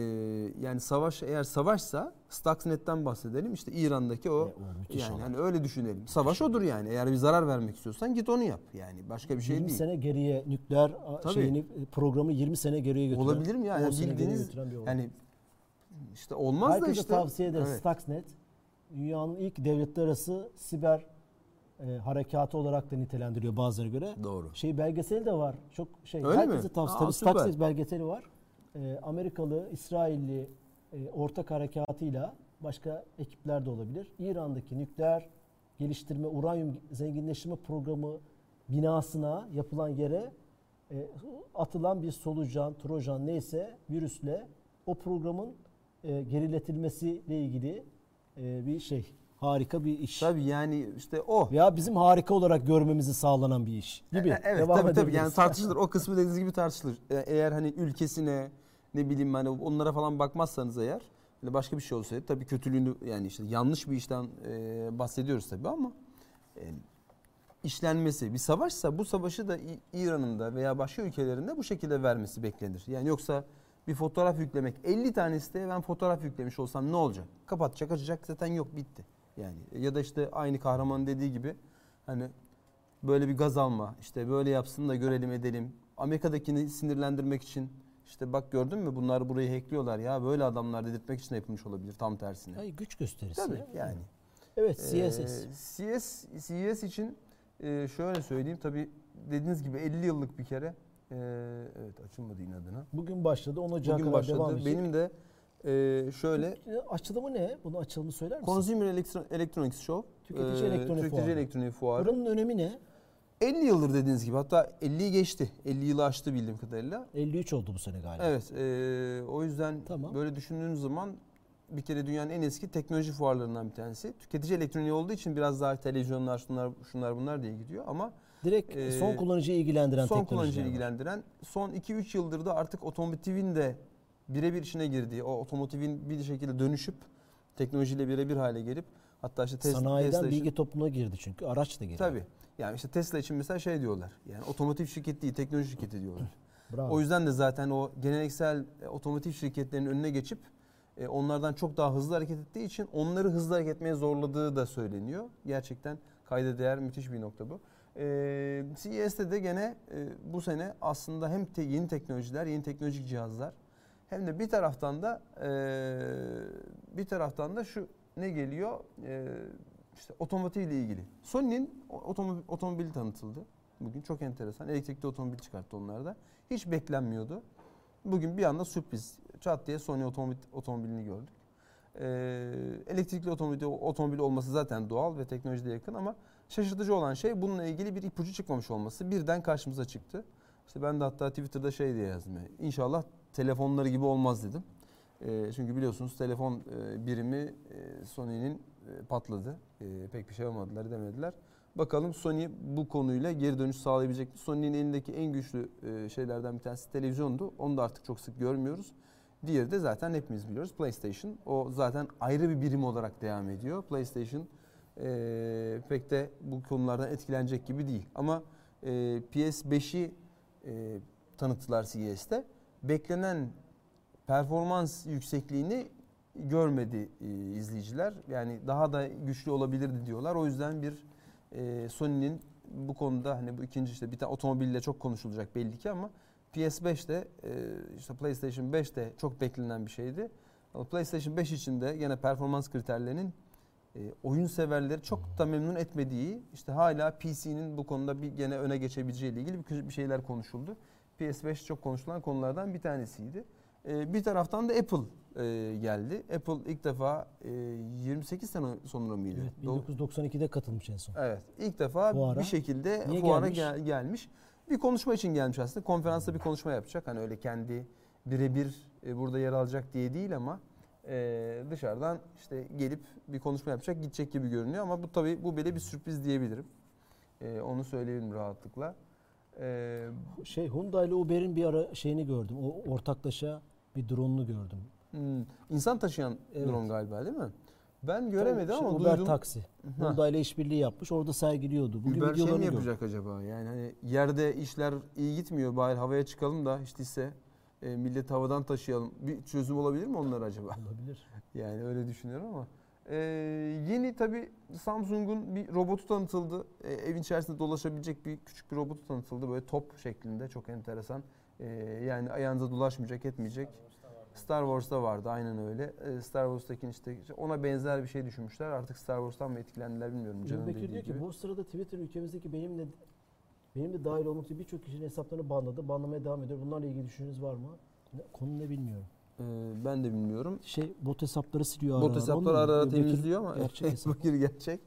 yani savaş eğer savaşsa Stuxnet'ten bahsedelim. İşte İran'daki o E, o müthiş yani olan. hani öyle düşünelim. Savaş odur yani. Eğer bir zarar vermek istiyorsan git onu yap. Yani başka bir şey 20 değil. sene geriye nükleer Tabii. şeyini e, programı 20 sene geriye götüren. Olabilir mi ya? 10 Yani bildiğiniz yani işte olmaz da Herkese işte. tavsiye ederiz. Evet. Stuxnet dünyanın ilk devletler arası siber e, harekatı olarak da nitelendiriyor bazıları göre. Doğru. Şey belgeseli de var. Çok şey. Öyle herkese mi? tavsiye tabii. Stuxnet belgeseli var. E, Amerikalı, İsrailli e, ortak harekatıyla başka ekipler de olabilir. İran'daki nükleer geliştirme, uranyum zenginleştirme programı binasına yapılan yere e, atılan bir solucan, trojan neyse virüsle o programın e, geriletilmesiyle ilgili e, bir şey. Harika bir iş. Tabii yani işte o. Veya bizim harika olarak görmemizi sağlanan bir iş gibi. E, Evet Devam tabii tabii yani tartışılır. *laughs* O kısmı dediğiniz gibi tartışılır. E, Eğer hani ülkesine ne bileyim hani onlara falan bakmazsanız eğer hani başka bir şey olsaydı tabii kötülüğünü yani işte yanlış bir işten e, bahsediyoruz tabii ama e, işlenmesi bir savaşsa bu savaşı da İran'ın da veya başka ülkelerinde bu şekilde vermesi beklenir. Yani yoksa bir fotoğraf yüklemek 50 tanesi de ben fotoğraf yüklemiş olsam ne olacak? Kapatacak açacak zaten yok bitti. Yani ya da işte aynı kahramanın dediği gibi hani böyle bir gaz alma işte böyle yapsın da görelim edelim. Amerika'dakini sinirlendirmek için işte bak gördün mü bunlar burayı hackliyorlar ya böyle adamlar dedirtmek için yapılmış olabilir tam tersine. Ay, güç gösterisi. Tabii yani. Evet Ee, CSS. CS, CS için e, şöyle söyleyeyim tabii dediğiniz gibi 50 yıllık bir kere e, evet açılmadı inadına. Bugün başladı. 10 Ocak'a kadar devam başladı. edecek. Benim de e, şöyle E, Açılımı ne? Bunu açılımı söyler misin? Consumer Electro- Electronics Show. Tüketici e, elektronik Tüketici fuarı. elektronik fuarı. Buranın önemi ne? 50 yıldır dediğiniz gibi hatta 50'yi geçti. 50 yılı aştı bildiğim kadarıyla. 53 oldu bu sene galiba. Evet, e, o yüzden Tamam. böyle düşündüğünüz zaman bir kere dünyanın en eski teknoloji fuarlarından bir tanesi. Tüketici elektroniği olduğu için biraz daha televizyonlar, şunlar, şunlar bunlar diye gidiyor ama Direkt Ee, son kullanıcıyı ilgilendiren son kullanıcıyı var. ilgilendiren son 2-3 yıldır da artık otomotivin de birebir içine girdiği, o otomotivin bir şekilde dönüşüp teknolojiyle birebir hale gelip hatta işte Tesla, Sanayiden Tesla için- bilgi toplumuna girdi çünkü. Araç da girdi. Tabii. Yani işte Tesla için mesela şey diyorlar. Yani otomotiv şirketi değil, teknoloji şirketi diyorlar. *clears throat* Bravo. O yüzden de zaten o geleneksel e, otomotiv şirketlerinin önüne geçip e, onlardan çok daha hızlı hareket ettiği için onları hızlı hareket etmeye zorladığı da söyleniyor. Gerçekten kayda değer müthiş bir nokta bu. E, CES'te de gene e, bu sene aslında hem te- yeni teknolojiler, yeni teknolojik cihazlar hem de bir taraftan da e, bir taraftan da şu ne geliyor? E, işte otomotiv ile ilgili. Sony'nin otomobil, otomobili tanıtıldı. Bugün çok enteresan. Elektrikli otomobil çıkarttı onlar da. Hiç beklenmiyordu. Bugün bir anda sürpriz. Çat diye Sony otomobil, otomobilini gördük. Ee, elektrikli otomobil, otomobil olması zaten doğal ve teknolojide yakın ama şaşırtıcı olan şey bununla ilgili bir ipucu çıkmamış olması. Birden karşımıza çıktı. İşte ben de hatta Twitter'da şey diye yazdım. yani, İnşallah telefonları gibi olmaz dedim. Ee, çünkü biliyorsunuz telefon e, birimi e, Sony'nin e, patladı. Pek bir şey olmadılar demediler. Bakalım Sony bu konuyla geri dönüş sağlayabilecek mi? Sony'nin elindeki en güçlü şeylerden bir tanesi televizyondu. Onu da artık çok sık görmüyoruz. Diğeri de zaten hepimiz biliyoruz PlayStation. O zaten ayrı bir birim olarak devam ediyor. PlayStation pek de bu konulardan etkilenecek gibi değil. Ama e, PS5'i e, tanıttılar CES'te. Beklenen performans yüksekliğini görmedi e, izleyiciler. Yani daha da güçlü olabilirdi diyorlar. O yüzden bir e, Sony'nin bu konuda hani bu ikinci işte bir tane otomobille çok konuşulacak belli ki ama PS5'te e, işte PlayStation 5'te çok beklenen bir şeydi. PlayStation 5 için de yine performans kriterlerinin oyun severleri çok da memnun etmediği işte hala PC'nin bu konuda bir gene öne geçebileceği ile ilgili bir şeyler konuşuldu. PS5 çok konuşulan konulardan bir tanesiydi. E, bir taraftan da Apple e, geldi. Apple ilk defa e, 28 sene sonra mıydı? Evet, Doğru. 1992'de katılmış en son. Evet. ilk defa Fuara. bir şekilde Niye fuara gelmiş? gel- gelmiş. Bir konuşma için gelmiş aslında. Konferansta bir konuşma yapacak. Hani öyle kendi birebir e, burada yer alacak diye değil ama e, dışarıdan işte gelip bir konuşma yapacak, gidecek gibi görünüyor ama bu tabii bu böyle bir sürpriz diyebilirim. E, onu söyleyebilirim rahatlıkla. E, Şey Hyundai ile Uber'in bir ara şeyini gördüm. O ortaklaşa bir drone'unu gördüm. hmm, insan taşıyan Evet. drone galiba değil mi? Ben göremedim Şey, ama Uber duydum. taksi. Hyundai ile işbirliği yapmış. Orada sergiliyordu. Bugün Uber şey mi videolarını gördüm. yapacak acaba? Yani hani yerde işler iyi gitmiyor. Bari havaya çıkalım da hiç değilse e, millet havadan taşıyalım. Bir çözüm olabilir mi onlar acaba? Olabilir. *laughs* Yani öyle düşünüyorum ama. E, yeni tabi Samsung'un bir robotu tanıtıldı. E, evin içerisinde dolaşabilecek bir küçük bir robotu tanıtıldı. Böyle top şeklinde çok enteresan. E, yani ayağınıza dolaşmayacak etmeyecek. Star Wars'ta vardı aynen öyle. E, Star Wars'taki işte ona benzer bir şey düşünmüşler. Artık Star Wars'tan mı etkilendiler bilmiyorum. Can'ın Bekir diyor ki gibi. bu sırada Twitter ülkemizdeki benimle benim de dahil olmak üzere birçok kişinin hesaplarını banladı. Banlamaya devam ediyor. Bunlarla ilgili düşünceniz var mı? Konu ne bilmiyorum. E, ben de bilmiyorum. Şey bot hesapları siliyor ara Bot ara. hesapları ara ara? Bekir- temizliyor ama gerçek *laughs* hesap. Bakır gerçek.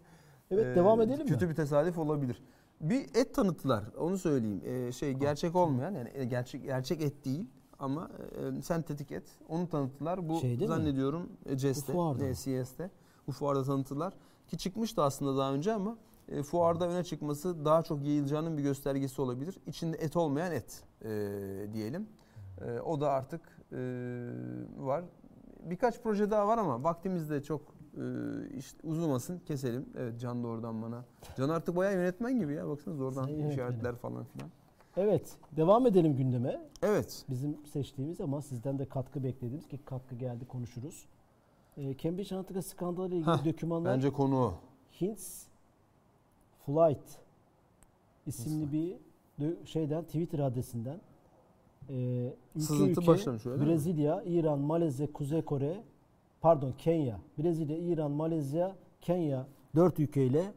Evet Ee, devam edelim Kötü mi? bir tesadüf olabilir. Bir et tanıttılar. Onu söyleyeyim. Ee, şey gerçek olmayan yani e, gerçek gerçek et değil ama e, sentetik et. Onu tanıttılar. Bu Şeyde mi? zannediyorum e, CES'te, e, CES'te. Bu fuarda tanıttılar. Ki çıkmıştı aslında daha önce ama e, fuarda öne çıkması daha çok yayılacağının bir göstergesi olabilir. İçinde et olmayan et e, diyelim. E, o da artık e, var. Birkaç proje daha var ama vaktimiz de çok e, iş- uzamasın keselim. Evet Can da oradan bana. Can artık bayağı yönetmen gibi ya. Baksanıza oradan Sayın işaretler falan filan. Evet devam edelim gündeme. Evet. Bizim seçtiğimiz ama sizden de katkı beklediğimiz ki katkı geldi konuşuruz. Ee, Cambridge Analytica skandalı ile ilgili dokümanlar Bence konu o. Hints Flight isimli bir dö- şeyden Twitter adresinden e, ülke Sızıntı ülke başlamış öyle mi? Brezilya, İran, Malezya, Kuzey Kore pardon Kenya, Brezilya, İran, Malezya, Kenya 4 ülkeyle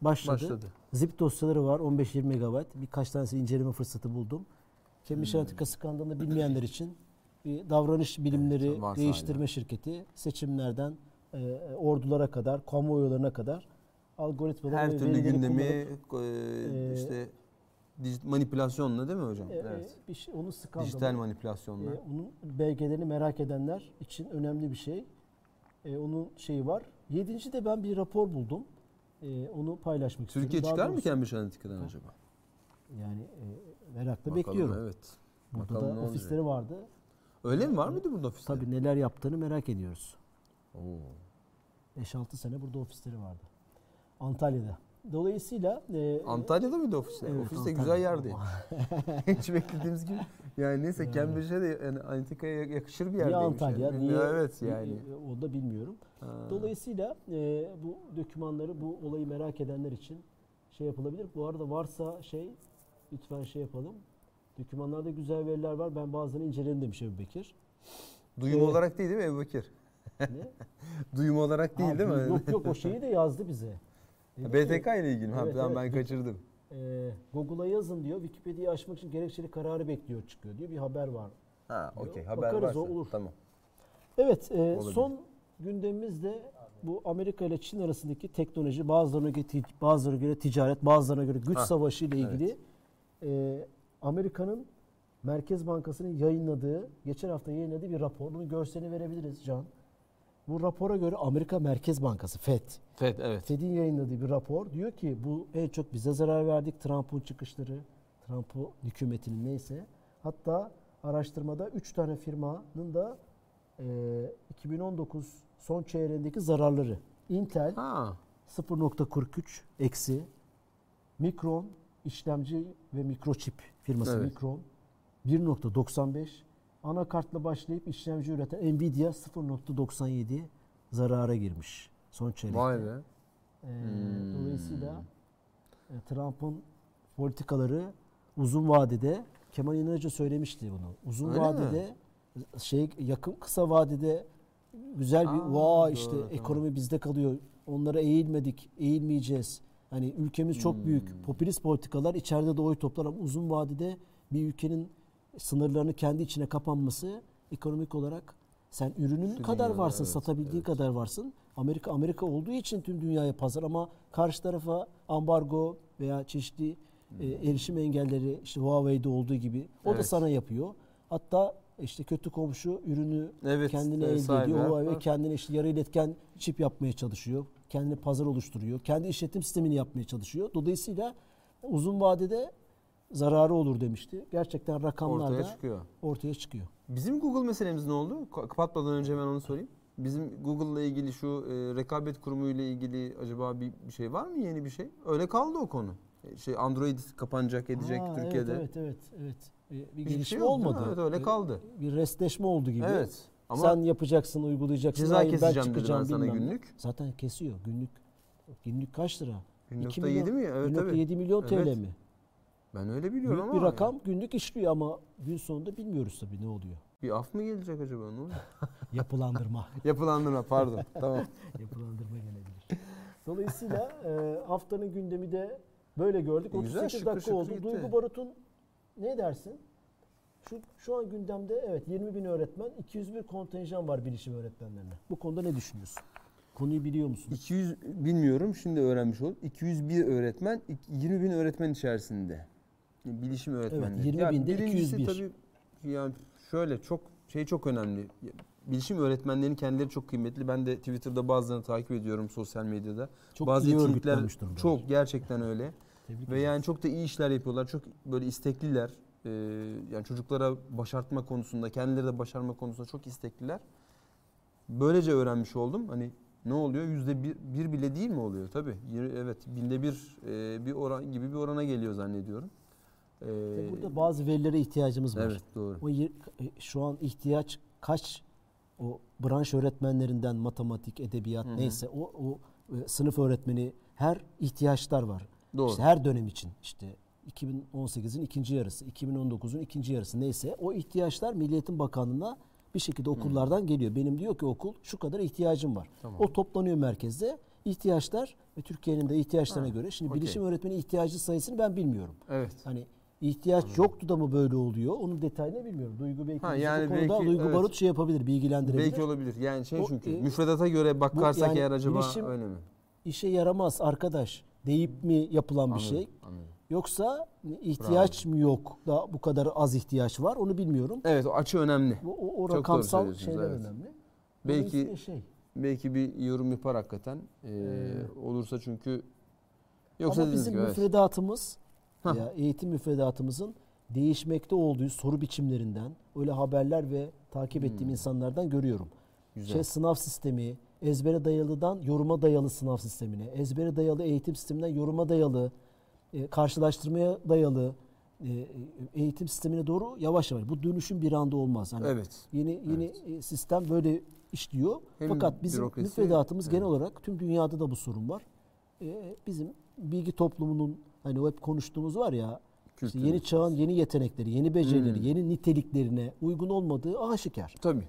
başladı. Başladı. Zip dosyaları var 15-20 megabayt. Birkaç tanesi inceleme fırsatı buldum. Cambridge Hmm. Analytica skandalını bilmeyenler için bir davranış bilimleri Evet, değiştirme hala. şirketi seçimlerden e, ordulara kadar, konvoylarına kadar algoritmalar Her türlü gündemi kullanıp, e, e, işte dijit- manipülasyonla değil mi hocam? e, evet. e, bir şey, onun skandalı. Dijital manipülasyonla. E, onun belgelerini merak edenler için önemli bir şey. E, onun şeyi var. Yedinci de ben bir rapor buldum. E, onu paylaşmak Türkiye istiyorum. Daha çıkar mı Cambridge Analytica'dan acaba? Yani e, merakla Bakalım, bekliyorum. Evet. Burada Bakalım da olacak. ofisleri vardı. Öyle mi var mıydı burada ofisler? Tabii neler yaptığını merak ediyoruz. Oo. 5-6 sene burada ofisleri vardı. Antalya'da. Dolayısıyla e, Antalya'da mıydı ofisler? Evet, Ofis de Antalya'da. güzel yerdi. *laughs* Hiç beklediğimiz gibi. Yani neyse. Cambridge'e de yani Antika'ya yakışır bir yerdeymiş. Antalya, yani. niye Evet yani. e, o da bilmiyorum. Ha. Dolayısıyla e, bu dokümanları, bu olayı merak edenler için şey yapılabilir. Bu arada varsa şey lütfen şey yapalım. Dokümanlarda güzel veriler var. Ben bazılarını inceledim demiş Ebu Bekir. Duyum Ee, olarak değil değil mi Ebu Bekir? Ne? *laughs* Duyum olarak değil Ha, değil mi? Yok yok o şeyi de yazdı bize. Ki, BTK ile ilgili mi? Evet, ben, evet. ben kaçırdım. e, Google'a yazın diyor. Wikipedia'yı açmak için gerekçeli kararı bekliyor çıkıyor diyor. Bir haber var. Ha okey haber Bakarız, varsa. o olur. Tamam. Evet, e, Olabilir. son gündemimizde bu Amerika ile Çin arasındaki teknoloji, bazılarına göre, bazılarına göre ticaret, bazılarına göre güç Ha, savaşı ile ilgili e, Amerika'nın Merkez Bankası'nın yayınladığı, geçen hafta yayınladığı bir rapor. Bunun görselini verebiliriz Can. Bu rapora göre Amerika Merkez Bankası, FED, FED evet. FED'in yayınladığı bir rapor diyor ki bu en çok bize zarar verdik. Trump'ın çıkışları, Trump'ın hükümetinin neyse. Hatta araştırmada 3 tane firmanın da e, 2019 son çeyreğindeki zararları. Intel Ha. 0.43 eksi, Micron işlemci ve mikroçip firması Evet. Micron 1.95, anakartla başlayıp işlemci üreten Nvidia 0.97 zarara girmiş son çeyrekte. Vay be. Ee, Hmm. Dolayısıyla e, Trump'ın politikaları uzun vadede Kemal İnanıcı söylemişti bunu. Uzun Öyle vadede şey yakın kısa vadede güzel bir Aa, vaa doğru, işte tamam. ekonomi bizde kalıyor. Onlara eğilmedik, eğilmeyeceğiz. Hani ülkemiz çok Hmm. büyük. Popülist politikalar içeride de oy toplar ama uzun vadede bir ülkenin sınırlarını kendi içine kapanması ekonomik olarak sen ürünün Şu kadar varsın, evet, satabildiğin evet. kadar varsın. Amerika Amerika olduğu için tüm dünyaya pazar ama karşı tarafa ambargo veya çeşitli e, erişim engelleri işte Huawei'de olduğu gibi o da Evet. sana yapıyor. Hatta işte kötü komşu ürünü Evet. kendine evet, elde ediyor. var. Huawei kendine işte yarı iletken çip yapmaya çalışıyor. Kendine pazar oluşturuyor. Kendi işletim sistemini yapmaya çalışıyor. Dolayısıyla uzun vadede zararı olur demişti. Gerçekten rakamlar ortaya da çıkıyor. ortaya çıkıyor. Bizim Google meselemiz ne oldu? Ka- Kapatmadan önce hemen onu sorayım. Bizim Google'la ilgili şu e, rekabet kurumu ile ilgili acaba bir, bir şey var mı yeni bir şey? Öyle kaldı o konu. E, Şey Android kapanacak edecek Ha, Türkiye'de. Evet evet evet. evet. Bir Hiçbir gelişme şey olmadı. Evet, öyle Bir- kaldı. Bir restleşme oldu gibi. Evet. Ama Sen yapacaksın, uygulayacaksın. ceza Hayır, keseceğim ben dedi ben çıkacağım sana günlük. Zaten kesiyor. Günlük günlük kaç lira? 2 1.7 mi? Evet tabii. 1.7 milyon TL Evet. mi? Ben öyle biliyorum Büyük ama. bir rakam günlük işliyor ama gün sonunda bilmiyoruz tabii ne oluyor. *laughs* Bir af mı gelecek acaba? Ne oluyor? *laughs* Yapılandırma. *laughs* Yapılandırma pardon. tamam. Yapılandırma gelebilir. Dolayısıyla e, haftanın gündemi de böyle gördük. E, güzel, 38 şıkır dakika şıkır oldu. gitti. Duygu Barut'un ne dersin? Şu, şu an gündemde evet 20 bin öğretmen, 201 kontenjan var bilişim öğretmenlerine. Bu konuda ne düşünüyorsun? Konuyu biliyor musun? 200 bilmiyorum şimdi öğrenmiş oldum. 201 öğretmen 20 bin öğretmen içerisinde. Bilişim öğretmenleri. 20 binde birincisi 201. Tabii yani şöyle çok şey çok önemli. Bilişim öğretmenlerinin kendileri çok kıymetli. Ben de Twitter'da bazılarını takip ediyorum sosyal medyada. Çok Bazı iyi örgütlenmiş çok gerçekten *laughs* öyle. Tebrik Ve yani çok da iyi işler yapıyorlar. Çok böyle istekliler. Ee, yani çocuklara başartma konusunda, kendileri de başarma konusunda çok istekliler. Böylece öğrenmiş oldum. Hani ne oluyor? Yüzde bir, bir bile değil mi oluyor? Tabii. Evet. Binde bir e, bir oran gibi bir orana geliyor zannediyorum. Ee, Burada bazı verilere ihtiyacımız var. evet doğru. O şu an ihtiyaç kaç o branş öğretmenlerinden matematik, edebiyat Hı hı. neyse o o e, sınıf öğretmeni her ihtiyaçlar var. Doğru. İşte her dönem için işte 2018'in ikinci yarısı, 2019'un ikinci yarısı neyse o ihtiyaçlar Milli Eğitim Bakanlığı'na bir şekilde okullardan geliyor. Benim diyor ki okul şu kadar ihtiyacım var. Tamam. O toplanıyor merkezde. İhtiyaçlar ve Türkiye'nin de ihtiyaçlarına Ha, göre. Şimdi okey. bilişim öğretmeni ihtiyacı sayısını ben bilmiyorum. Evet. Hani ihtiyaç yoktu da mı böyle oluyor? Onun detayını bilmiyorum. Duygu belki Ha, yani bu konuda belki, Duygu evet. Barut şey yapabilir, bilgilendirebilir. Belki olabilir. Yani şey O, çünkü e, müfredata göre bakarsak yani eğer acaba öyle mi? İşe yaramaz arkadaş deyip mi yapılan bir Anladım, şey? anladım. Yoksa ihtiyaç mı yok da bu kadar az ihtiyaç var onu bilmiyorum. Evet o açı önemli. O, o, o rakamsal şeyler evet. önemli. Belki şey. belki bir yorum yapar hakikaten. Ee, Ee, olursa çünkü yoksa Ama bizim gibi, evet. müfredatımız Hah. Ya eğitim müfredatımızın değişmekte olduğu soru biçimlerinden öyle haberler ve takip ettiğim insanlardan görüyorum. Güzel. Şey sınav sistemi, ezbere dayalıdan yoruma dayalı sınav sistemine, ezbere dayalı eğitim sisteminden yoruma dayalı, e, karşılaştırmaya dayalı e, eğitim sistemine doğru yavaş yavaş. Bu dönüşüm bir anda olmaz. Hani Evet. Yeni yeni e, sistem böyle işliyor. Hem Fakat bizim müfredatımız genel Evet. olarak tüm dünyada da bu sorun var. E, bizim bilgi toplumunun hani o hep konuştuğumuz var ya işte yeni çağın yeni yetenekleri, yeni becerileri, Hmm. yeni niteliklerine uygun olmadığı aşikar. Tabii.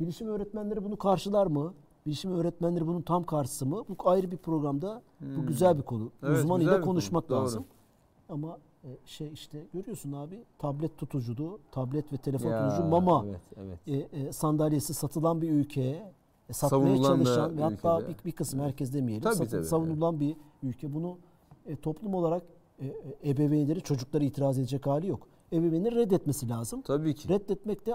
Bilişim öğretmenleri bunu karşılar mı? Bilişim öğretmenleri bunun tam karşısı mı? Bu ayrı bir programda. Bu Hmm. güzel bir konu. Evet, Uzman ile bir konu. konuşmak Doğru. lazım. Ama e, şey işte görüyorsun abi tablet tutuculu, tablet ve telefon Ya, tutucu mama Evet, evet. e, e, sandalyesi satılan bir ülkeye e, satmaya Savunulan çalışan ve hatta bir, bir kısım herkes demeyelim Tabii, satın- tabii, savunulan bir ülke. Bunu e, toplum olarak ebeveynleri çocuklara itiraz edecek hali yok. Ebeveynlerin reddetmesi lazım. Tabii ki. Reddetmek de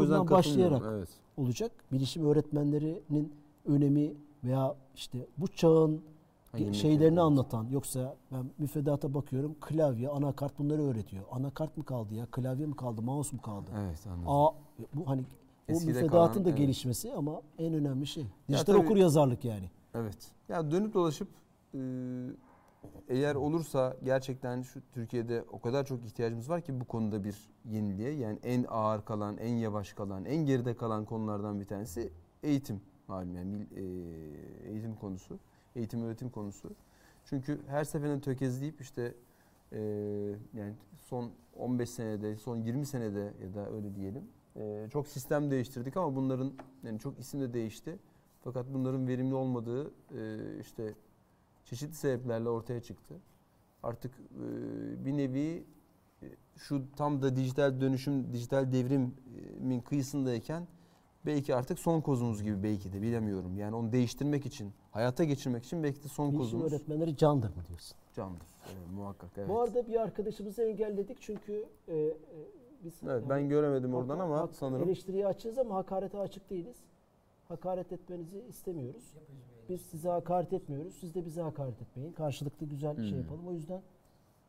yüzden ilkokuldan başlayarak. Evet. olacak. Bilişim öğretmenlerinin önemi veya işte bu çağın Hangi şeylerini anlatan yoksa ben müfredata bakıyorum klavye, anakart bunları öğretiyor. Anakart mı kaldı ya? Klavye mi kaldı? Mouse mu kaldı? Evet anladım. Aa, bu hani Eskide müfredatın kalan, da evet. gelişmesi ama en önemli şey. Dijital tabii- okur yazarlık yani. Evet. Ya dönüp dolaşıp e, eğer olursa gerçekten şu Türkiye'de o kadar çok ihtiyacımız var ki bu konuda bir yeniliğe. Yani en ağır kalan, en yavaş kalan, en geride kalan konulardan bir tanesi eğitim malum yani e, eğitim konusu, eğitim öğretim konusu. Çünkü her seferinde tökezleyip işte e, yani son 15 senede, son 20 senede ya da öyle diyelim e, çok sistem değiştirdik ama bunların yani çok isim de değişti. Fakat bunların verimli olmadığı e, işte çeşitli sebeplerle ortaya çıktı. Artık e, bir nevi e, şu tam da dijital dönüşüm, dijital devrimin kıyısındayken belki artık son kozumuz gibi belki de bilemiyorum. Yani onu değiştirmek için, hayata geçirmek için belki de son Bilişim kozumuz öğretmenleri candır mı diyorsun? candır. Evet, muhakkak evet. Bu arada bir arkadaşımızı engelledik çünkü e, e, biz Evet, yani ben göremedim oradan ama hak- sanırım eleştiriye açığız ama hakarete açık değiliz. Hakaret etmenizi istemiyoruz. Biz size hakaret etmiyoruz. Siz de bize hakaret etmeyin. Karşılıklı güzel şey Hmm. yapalım. O yüzden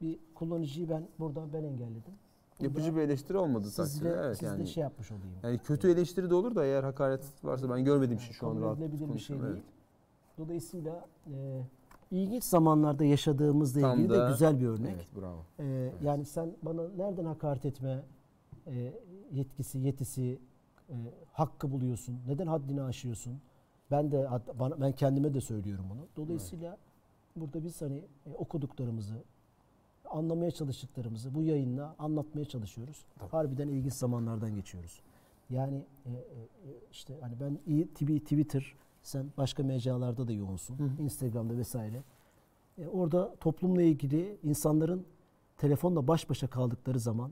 bir kullanıcıyı ben buradan ben engelledim. yapıcı bir eleştiri olmadı sizle, takdirde. Evet sizle yani. şey yapmış olayım. Yani kötü eleştiri de olur da eğer hakaret varsa ben görmediğim için şu an rahat bir şey değil. Dolayısıyla e, ilginç zamanlarda yaşadığımızla Tam ilgili da- de güzel bir Evet, örnek. evet bravo. Ee, Yani sen bana nereden hakaret etme e, yetkisi, yetisi, e, hakkı buluyorsun? Neden haddini aşıyorsun? Ben de bana, ben kendime de söylüyorum bunu. Dolayısıyla burada biz hani e, okuduklarımızı, anlamaya çalıştıklarımızı bu yayınla anlatmaya çalışıyoruz. Tabii. Harbiden ilginç zamanlardan geçiyoruz. Yani e, e, işte hani ben iyi Twitter, sen başka mecralarda da yoğunsun. Hı hı. Instagram'da vesaire. E, orada toplumla ilgili insanların telefonla baş başa kaldıkları zaman,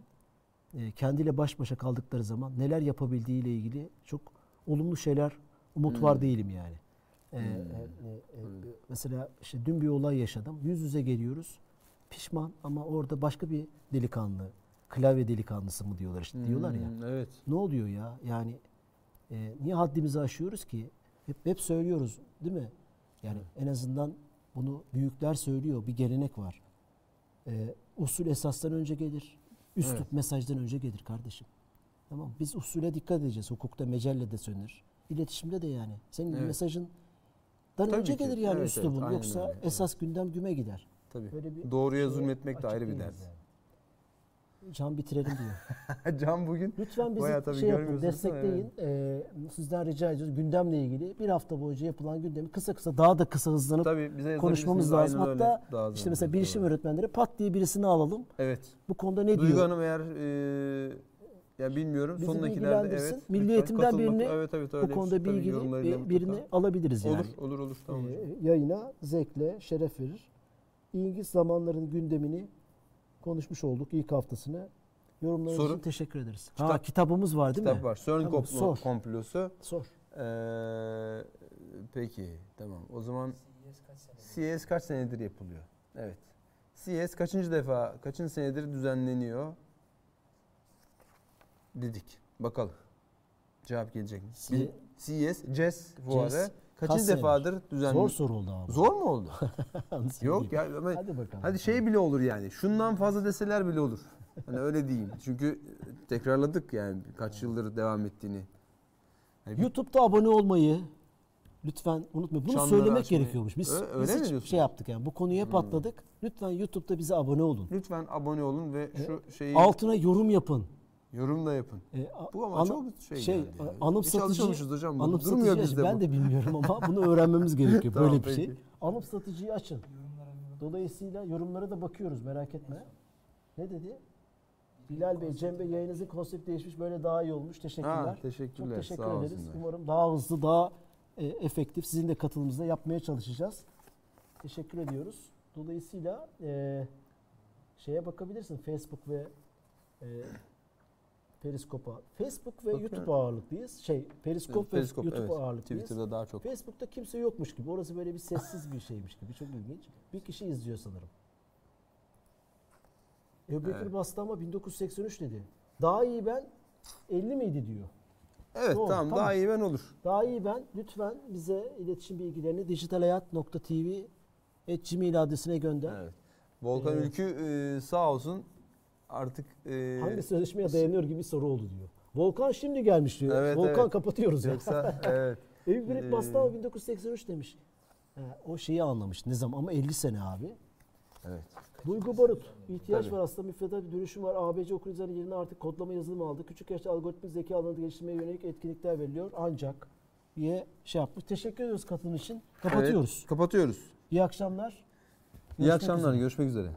e, kendiyle baş başa kaldıkları zaman neler yapabildiğiyle ilgili çok olumlu şeyler umut Hmm. var değilim yani. E, Hmm. e, e, e, mesela işte dün bir olay yaşadım. Yüz yüze geliyoruz. Pişman ama orada başka bir delikanlı, klavye delikanlısı mı diyorlar işte diyorlar ya. Hmm, Evet. Ne oluyor ya? Yani e, niye haddimizi aşıyoruz ki? Hep hep söylüyoruz değil mi? Yani en azından bunu büyükler söylüyor. Bir gelenek var. E, usul esasdan önce gelir. Üslup Evet. mesajdan önce gelir kardeşim. Tamam Biz usule dikkat edeceğiz. Hukukta mecelle de söylenir. İletişimde de yani. Senin Evet. mesajın Tabii önce ki. gelir yani Evet, üslubun. evet, Yoksa öyle. esas gündem güme gider. Tabii. Böyle bir Doğruya zulmetmek de ayrı bir ders. yani. Can bitirelim diyor. *laughs* Can bugün Lütfen bizi şey yapın, destekleyin. Ee, sizden rica ediyoruz. Gündemle ilgili bir hafta boyunca yapılan gündemi kısa kısa daha da kısa hızlanıp tabii bize konuşmamız lazım. Hatta hızlı işte mesela bilişim öğretmenleri pat diye birisini alalım. Evet. Bu konuda ne Duygu diyor? Hanım eğer e, ya bilmiyorum Bizi bilgilendirsin. evet. Milli Eğitim'den birini evet, evet, Bu öyle. konuda Tabii bilgili yorumlarıyla bir- mutlaka. birini alabiliriz yani. Olur, olur, olur. Tamam. Ee, yayına zevkle şeref verir. İlginç zamanların gündemini konuşmuş olduk ilk haftasını. Yorumlarınız Soru? için teşekkür ederiz. Kitap- ha, kitabımız var değil Kitap mi? var. CERN Tamam, sor. komplosu. Sor. Ee, peki tamam. O zaman CS kaç senedir yapılıyor? Evet. CS kaçıncı defa, kaçıncı senedir düzenleniyor? Dedik. Bakalım. Cevap gelecek mi? C- CS, CES fuarı CES kaçıncı kaç defadır düzenleniyor? Zor soru oldu abi. Zor mu oldu? *laughs* Yok ya ama Hadi bakalım. hadi şey bile olur yani. Şundan fazla deseler bile olur. Hani öyle diyeyim. *laughs* Çünkü tekrarladık yani kaç yıldır devam ettiğini. Yani YouTube'da abone olmayı lütfen unutmayın. Bunu Çanları söylemek açmayı. gerekiyormuş. Biz, öyle biz mi hiç diyorsun? şey yaptık yani. Bu konuyu hep atladık. Lütfen YouTube'da bize abone olun. Lütfen abone olun ve şu şeyi Altına yorum yapın. Yorum da yapın. E, a- Bu ama ana- çok şey, şey geldi ya. anım Hiç satıcı alışamamışız hocam. Bu anım durmuyor satıcı bizde ben bu. de bilmiyorum ama bunu öğrenmemiz gerekiyor *laughs* Tamam, böyle bir şey. peki. Anım satıcıyı açın. Dolayısıyla yorumlara da bakıyoruz merak etme. Ne dedi? Bilal Bey, Cem Bey yayınınızın konsepti değişmiş böyle daha iyi olmuş. Teşekkürler. Ha, teşekkürler. Çok teşekkür Sağ ederiz. olsunlar. Umarım daha hızlı, daha e, efektif sizin de katılımınızla yapmaya çalışacağız. Teşekkür ediyoruz. Dolayısıyla e, şeye bakabilirsin Facebook ve e, Periskop'a. Facebook ve Bakıyorum. YouTube ağırlıklıyız. Şey, Periskop ve Periskop, YouTube evet. ağırlıklıyız. Twitter'da daha çok. Facebook'ta kimse yokmuş gibi. Orası böyle bir sessiz bir şeymiş gibi. Çok ilginç. Bir kişi izliyor sanırım. Ebu Bekir Evet. bastı ama 1983 dedi. Daha iyi ben 50 miydi diyor. Evet Doğru, tamam, tamam. daha iyi ben olur. Daha iyi ben lütfen bize iletişim bilgilerini dijitalhayat.tv gmail adresine gönder. Evet. Volkan Evet. Ülkü e, sağ olsun artık e, Hangi sözleşmeye dayanıyor gibi bir soru oldu diyor. Volkan şimdi gelmiş diyor. Evet, Volkan evet. kapatıyoruz ya. yoksa evet. *laughs* Eyüp Birik Ee, bastı ama 1983 demiş. Ha, o şeyi anlamış. Ne zaman? Ama 50 sene abi. Evet. Duygu Barut. ihtiyaç Tabii. var aslında müfredat bir dönüşüm var. ABC okuryazarının yerine artık kodlama yazılımı aldı. Küçük yaşta algoritmik zeka alanında geliştirmeye yönelik etkinlikler veriliyor. Ancak diye şey yapmış. Teşekkür ediyoruz katılım için. Kapatıyoruz. Evet, kapatıyoruz. İyi akşamlar. İyi Görüşmek akşamlar. üzere. Görüşmek üzere.